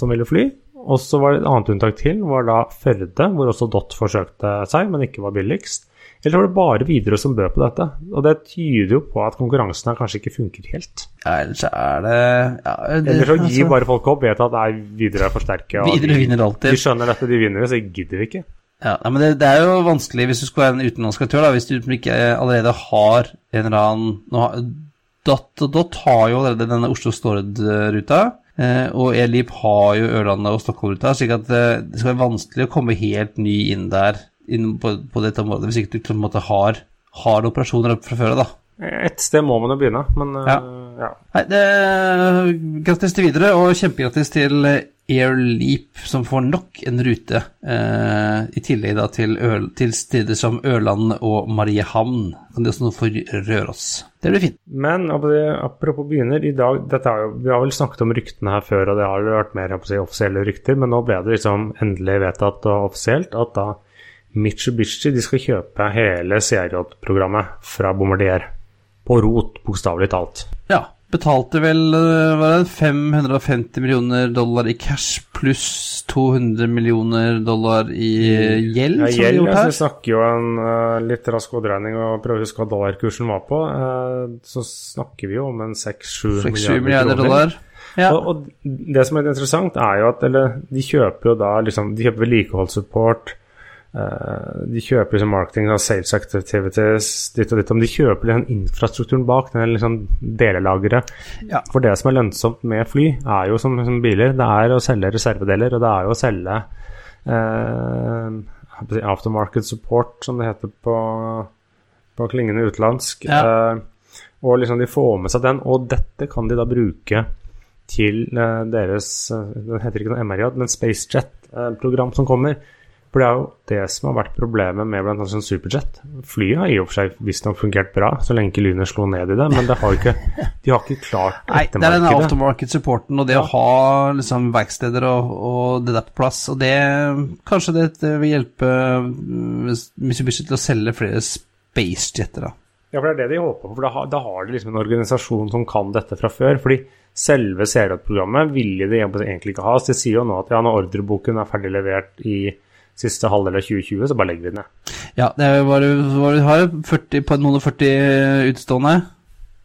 som ville fly. Og så var det et annet unntak til, var da Førde, hvor også DOT forsøkte seg, men ikke var billigst. Eller var det bare Widerøe som bød på dette? Og det tyder jo på at konkurransen her kanskje ikke funker helt. Ja, ellers er det ja, det, Eller så gir altså, bare folk opp, vet at nei, Widerøe er for sterke. og videre vinner alltid. De skjønner dette, de vinner, så gidder vi ikke. Ja, nei, men det, det er jo vanskelig hvis du skal være en utenlandsk aktør, da, hvis du ikke allerede har en eller annen da, Dot har jo allerede denne Oslo-Stord-ruta, eh, og Elip har jo Ørlandet og Stockholm-ruta, slik at eh, det skal være vanskelig å komme helt ny inn der på, på dette området, hvis ikke du på en måte har, har operasjoner fra før av, da. Et sted må man jo begynne, men Ja. eh, ja. Nei, det, grattis til videre, og kjempegrattis til Air Leap, som får nok en rute, eh, i tillegg da til, Øl, til steder som Ørland og Mariehamn. Kan det også nå for Røros. Det blir fint. Men apropos- begynner, i dag er Vi har vel snakket om ryktene her før, og det har jo vært mer si, offisielle rykter, men nå ble det liksom endelig vedtatt og offisielt at da Mitsubishi de skal kjøpe hele CRJ-programmet fra Bombardier. på rot, bokstavelig talt. Ja. Betalte vel eh, var det 550 millioner dollar i cash pluss 200 millioner dollar i eh, gjeld, Ja, gjeld, gjort altså, her. vi snakker jo en uh, litt rask oddregning og prøver å huske hva dollarkursen var på. Uh, så snakker vi jo om en 6-7 6-7 milliarder, milliarder dollar. Ja. Og, og det som er interessant, er jo at eller, de kjøper jo da liksom, De kjøper vedlikeholdssupport. Eh, de kjøper liksom marketing og sales activities, ditt og ditt. Men de kjøper liksom infrastrukturen bak, den liksom delelageret. Ja. For det som er lønnsomt med fly, er jo som, som biler, det er å selge reservedeler, og det er jo å selge eh, aftermarket support, som det heter på, på klingende utenlandsk. Ja. Eh, og liksom de får med seg den, og dette kan de da bruke til deres Det heter ikke noe MRJ, men SpaceJet-program som kommer. For det er jo det som har vært problemet med bl.a. sånn Superjet. Flyet har i og for seg visstnok fungert bra, så lenge ikke lynet slo ned i det, men det har ikke, de har ikke klart Nei, det er den ettermarkedet. aftermarket-supporten og det å ha liksom, verksteder og, og det der på plass. Og det Kanskje det vil hjelpe mm, Mitsubishi til å selge flere spacejetter, da. Ja, for det er det de håper på. For da, har- da har de liksom en organisasjon som kan dette fra før. Fordi selve serieprogrammet ville de egentlig ikke ha. Så de sier jo nå at ja, når ordreboken er ferdig levert i siste halvdel av 2020, så bare legger vi den ned. Ja, det hva vi har 40, på noen og 40 utstående.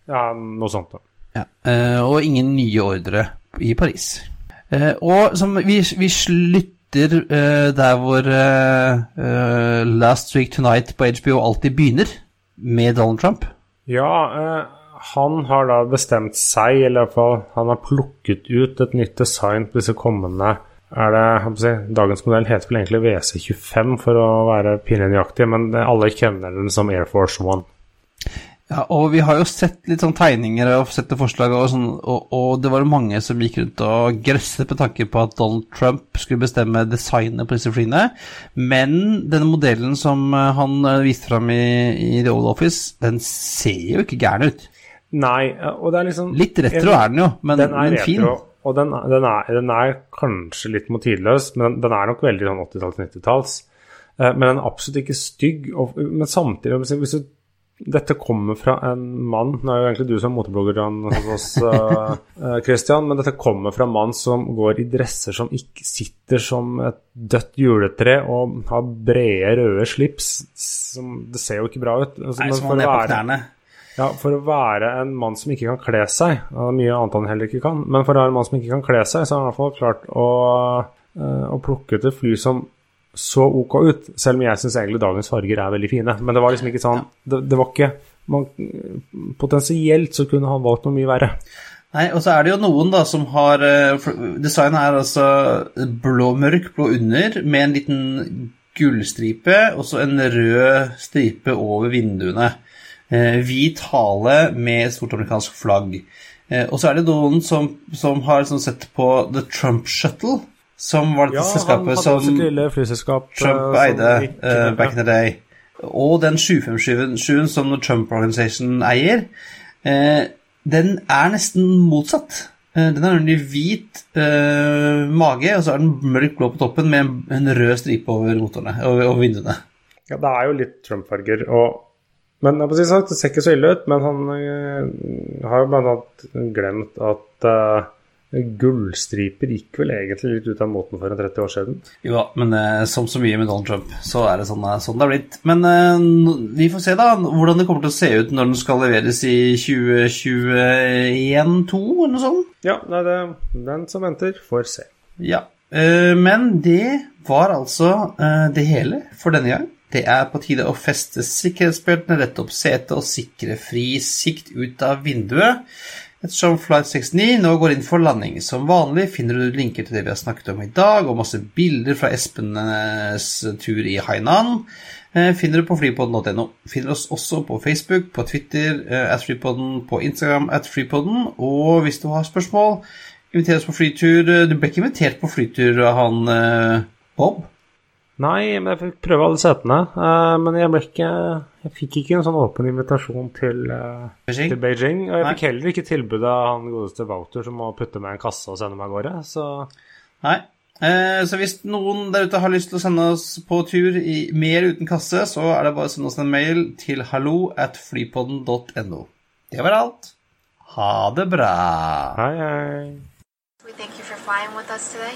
Ja, noe sånt. da. Ja, eh, og ingen nye ordre i Paris. Eh, og som vi, vi slutter eh, der hvor eh, eh, Last Week Tonight på HBO alltid begynner, med Donald Trump. Ja, eh, han har da bestemt seg, eller i hvert fall han har plukket ut et nytt design på disse kommende er det, si, Dagens modell heter vel egentlig WC25 for å være pinlig men alle kjenner den som Air Force One. Ja, og vi har jo sett litt sånn tegninger og sett det forslaget, og, sånn, og, og det var jo mange som gikk rundt og grøsset med tanke på at Donald Trump skulle bestemme designet på disse flyene. Men denne modellen som eh, han eh, viste fram i, i The Old Office, den ser jo ikke gæren ut. Nei, og det er liksom Litt retro er den jo, men, den er men fin. Og den, den, er, den er kanskje litt motivløs, men den er nok veldig sånn 80-talls, 90-talls. Eh, Men den er absolutt ikke stygg. Og, men samtidig, hvis, du, dette kommer fra en mann Nå er jo egentlig du som er moteblogger hos oss, eh, eh, Christian, men dette kommer fra en mann som går i dresser som ikke sitter som et dødt juletre og har brede, røde slips. Som, det ser jo ikke bra ut. Altså, Nei, som han er på være- knærne. Ja, for å være en mann som ikke kan kle seg, og mye annet han heller ikke kan, men for å være en mann som ikke kan kle seg, så har han i hvert fall klart å, eh, å plukke ut et fly som så ok ut, selv om jeg syns egentlig dagens farger er veldig fine. Men det var liksom ikke sånn Det, det var ikke man, Potensielt så kunne han valgt noe mye verre. Nei, og så er det jo noen da som har eh, Designet er altså blå, mørk blå under med en liten gullstripe og så en rød stripe over vinduene. Eh, hvit hale med et stort amerikansk flagg. Eh, og så er det noen som, som har sånn sett på The Trump Shuttle, som var dette Ja, selskapet som eh, Trump som eide eh, back in the day. Og den 757-en som The Trump Organization eier, uh, den er nesten motsatt. Uh, den har nemlig hvit eh, mage, og så er den mørk blå på toppen med en, en rød stripe over motorene, og, vinduene. Ja, det er jo litt Trump-farger. og Men det ser ikke så ille ut. Men han uh, har jo annet glemt at uh, gullstriper gikk vel egentlig litt ut av måten for en 30 år siden. Jo da, men eh, som så mye med Donald Trump, så er det sånn, sånn det har blitt. Men eh, vi får se da hvordan det kommer til å se ut når den skal leveres i 2021-2, eller noe sånt. Ja, nei, det, den som venter, får se. Ja, men det var altså det hele for denne gang. Det er på tide å feste sikkerhetsbeltene, rette opp setet og sikre fri sikt ut av vinduet. Ettersom Flight 69 nå går inn for landing. Som vanlig finner du linker til det vi har snakket om i dag, og masse bilder fra Espenes tur i Hainan. eh, Finner du på flypodden.no. Finner oss også på Facebook, på Twitter, eh, at flypodden, på Instagram, at flypodden. Og hvis du har spørsmål, inviter oss på flytur. Du ble ikke invitert på flytur av han eh, Bob? Nei, men jeg fikk prøve alle setene. Uh, men jeg ble ikke Jeg fikk ikke en sånn åpen invitasjon til, uh, Beijing? til Beijing. Og jeg Nei. fikk heller ikke tilbud av han godeste Wouter som må putte meg i en kasse og sende meg av gårde. Så Nei. Uh, så hvis noen der ute har lyst til å sende oss på tur i mer uten kasse, så er det bare å sende oss en mail til hallo at flypodden.no. Det var alt. Ha det bra. Hei, hei. We thank you for flying with us today.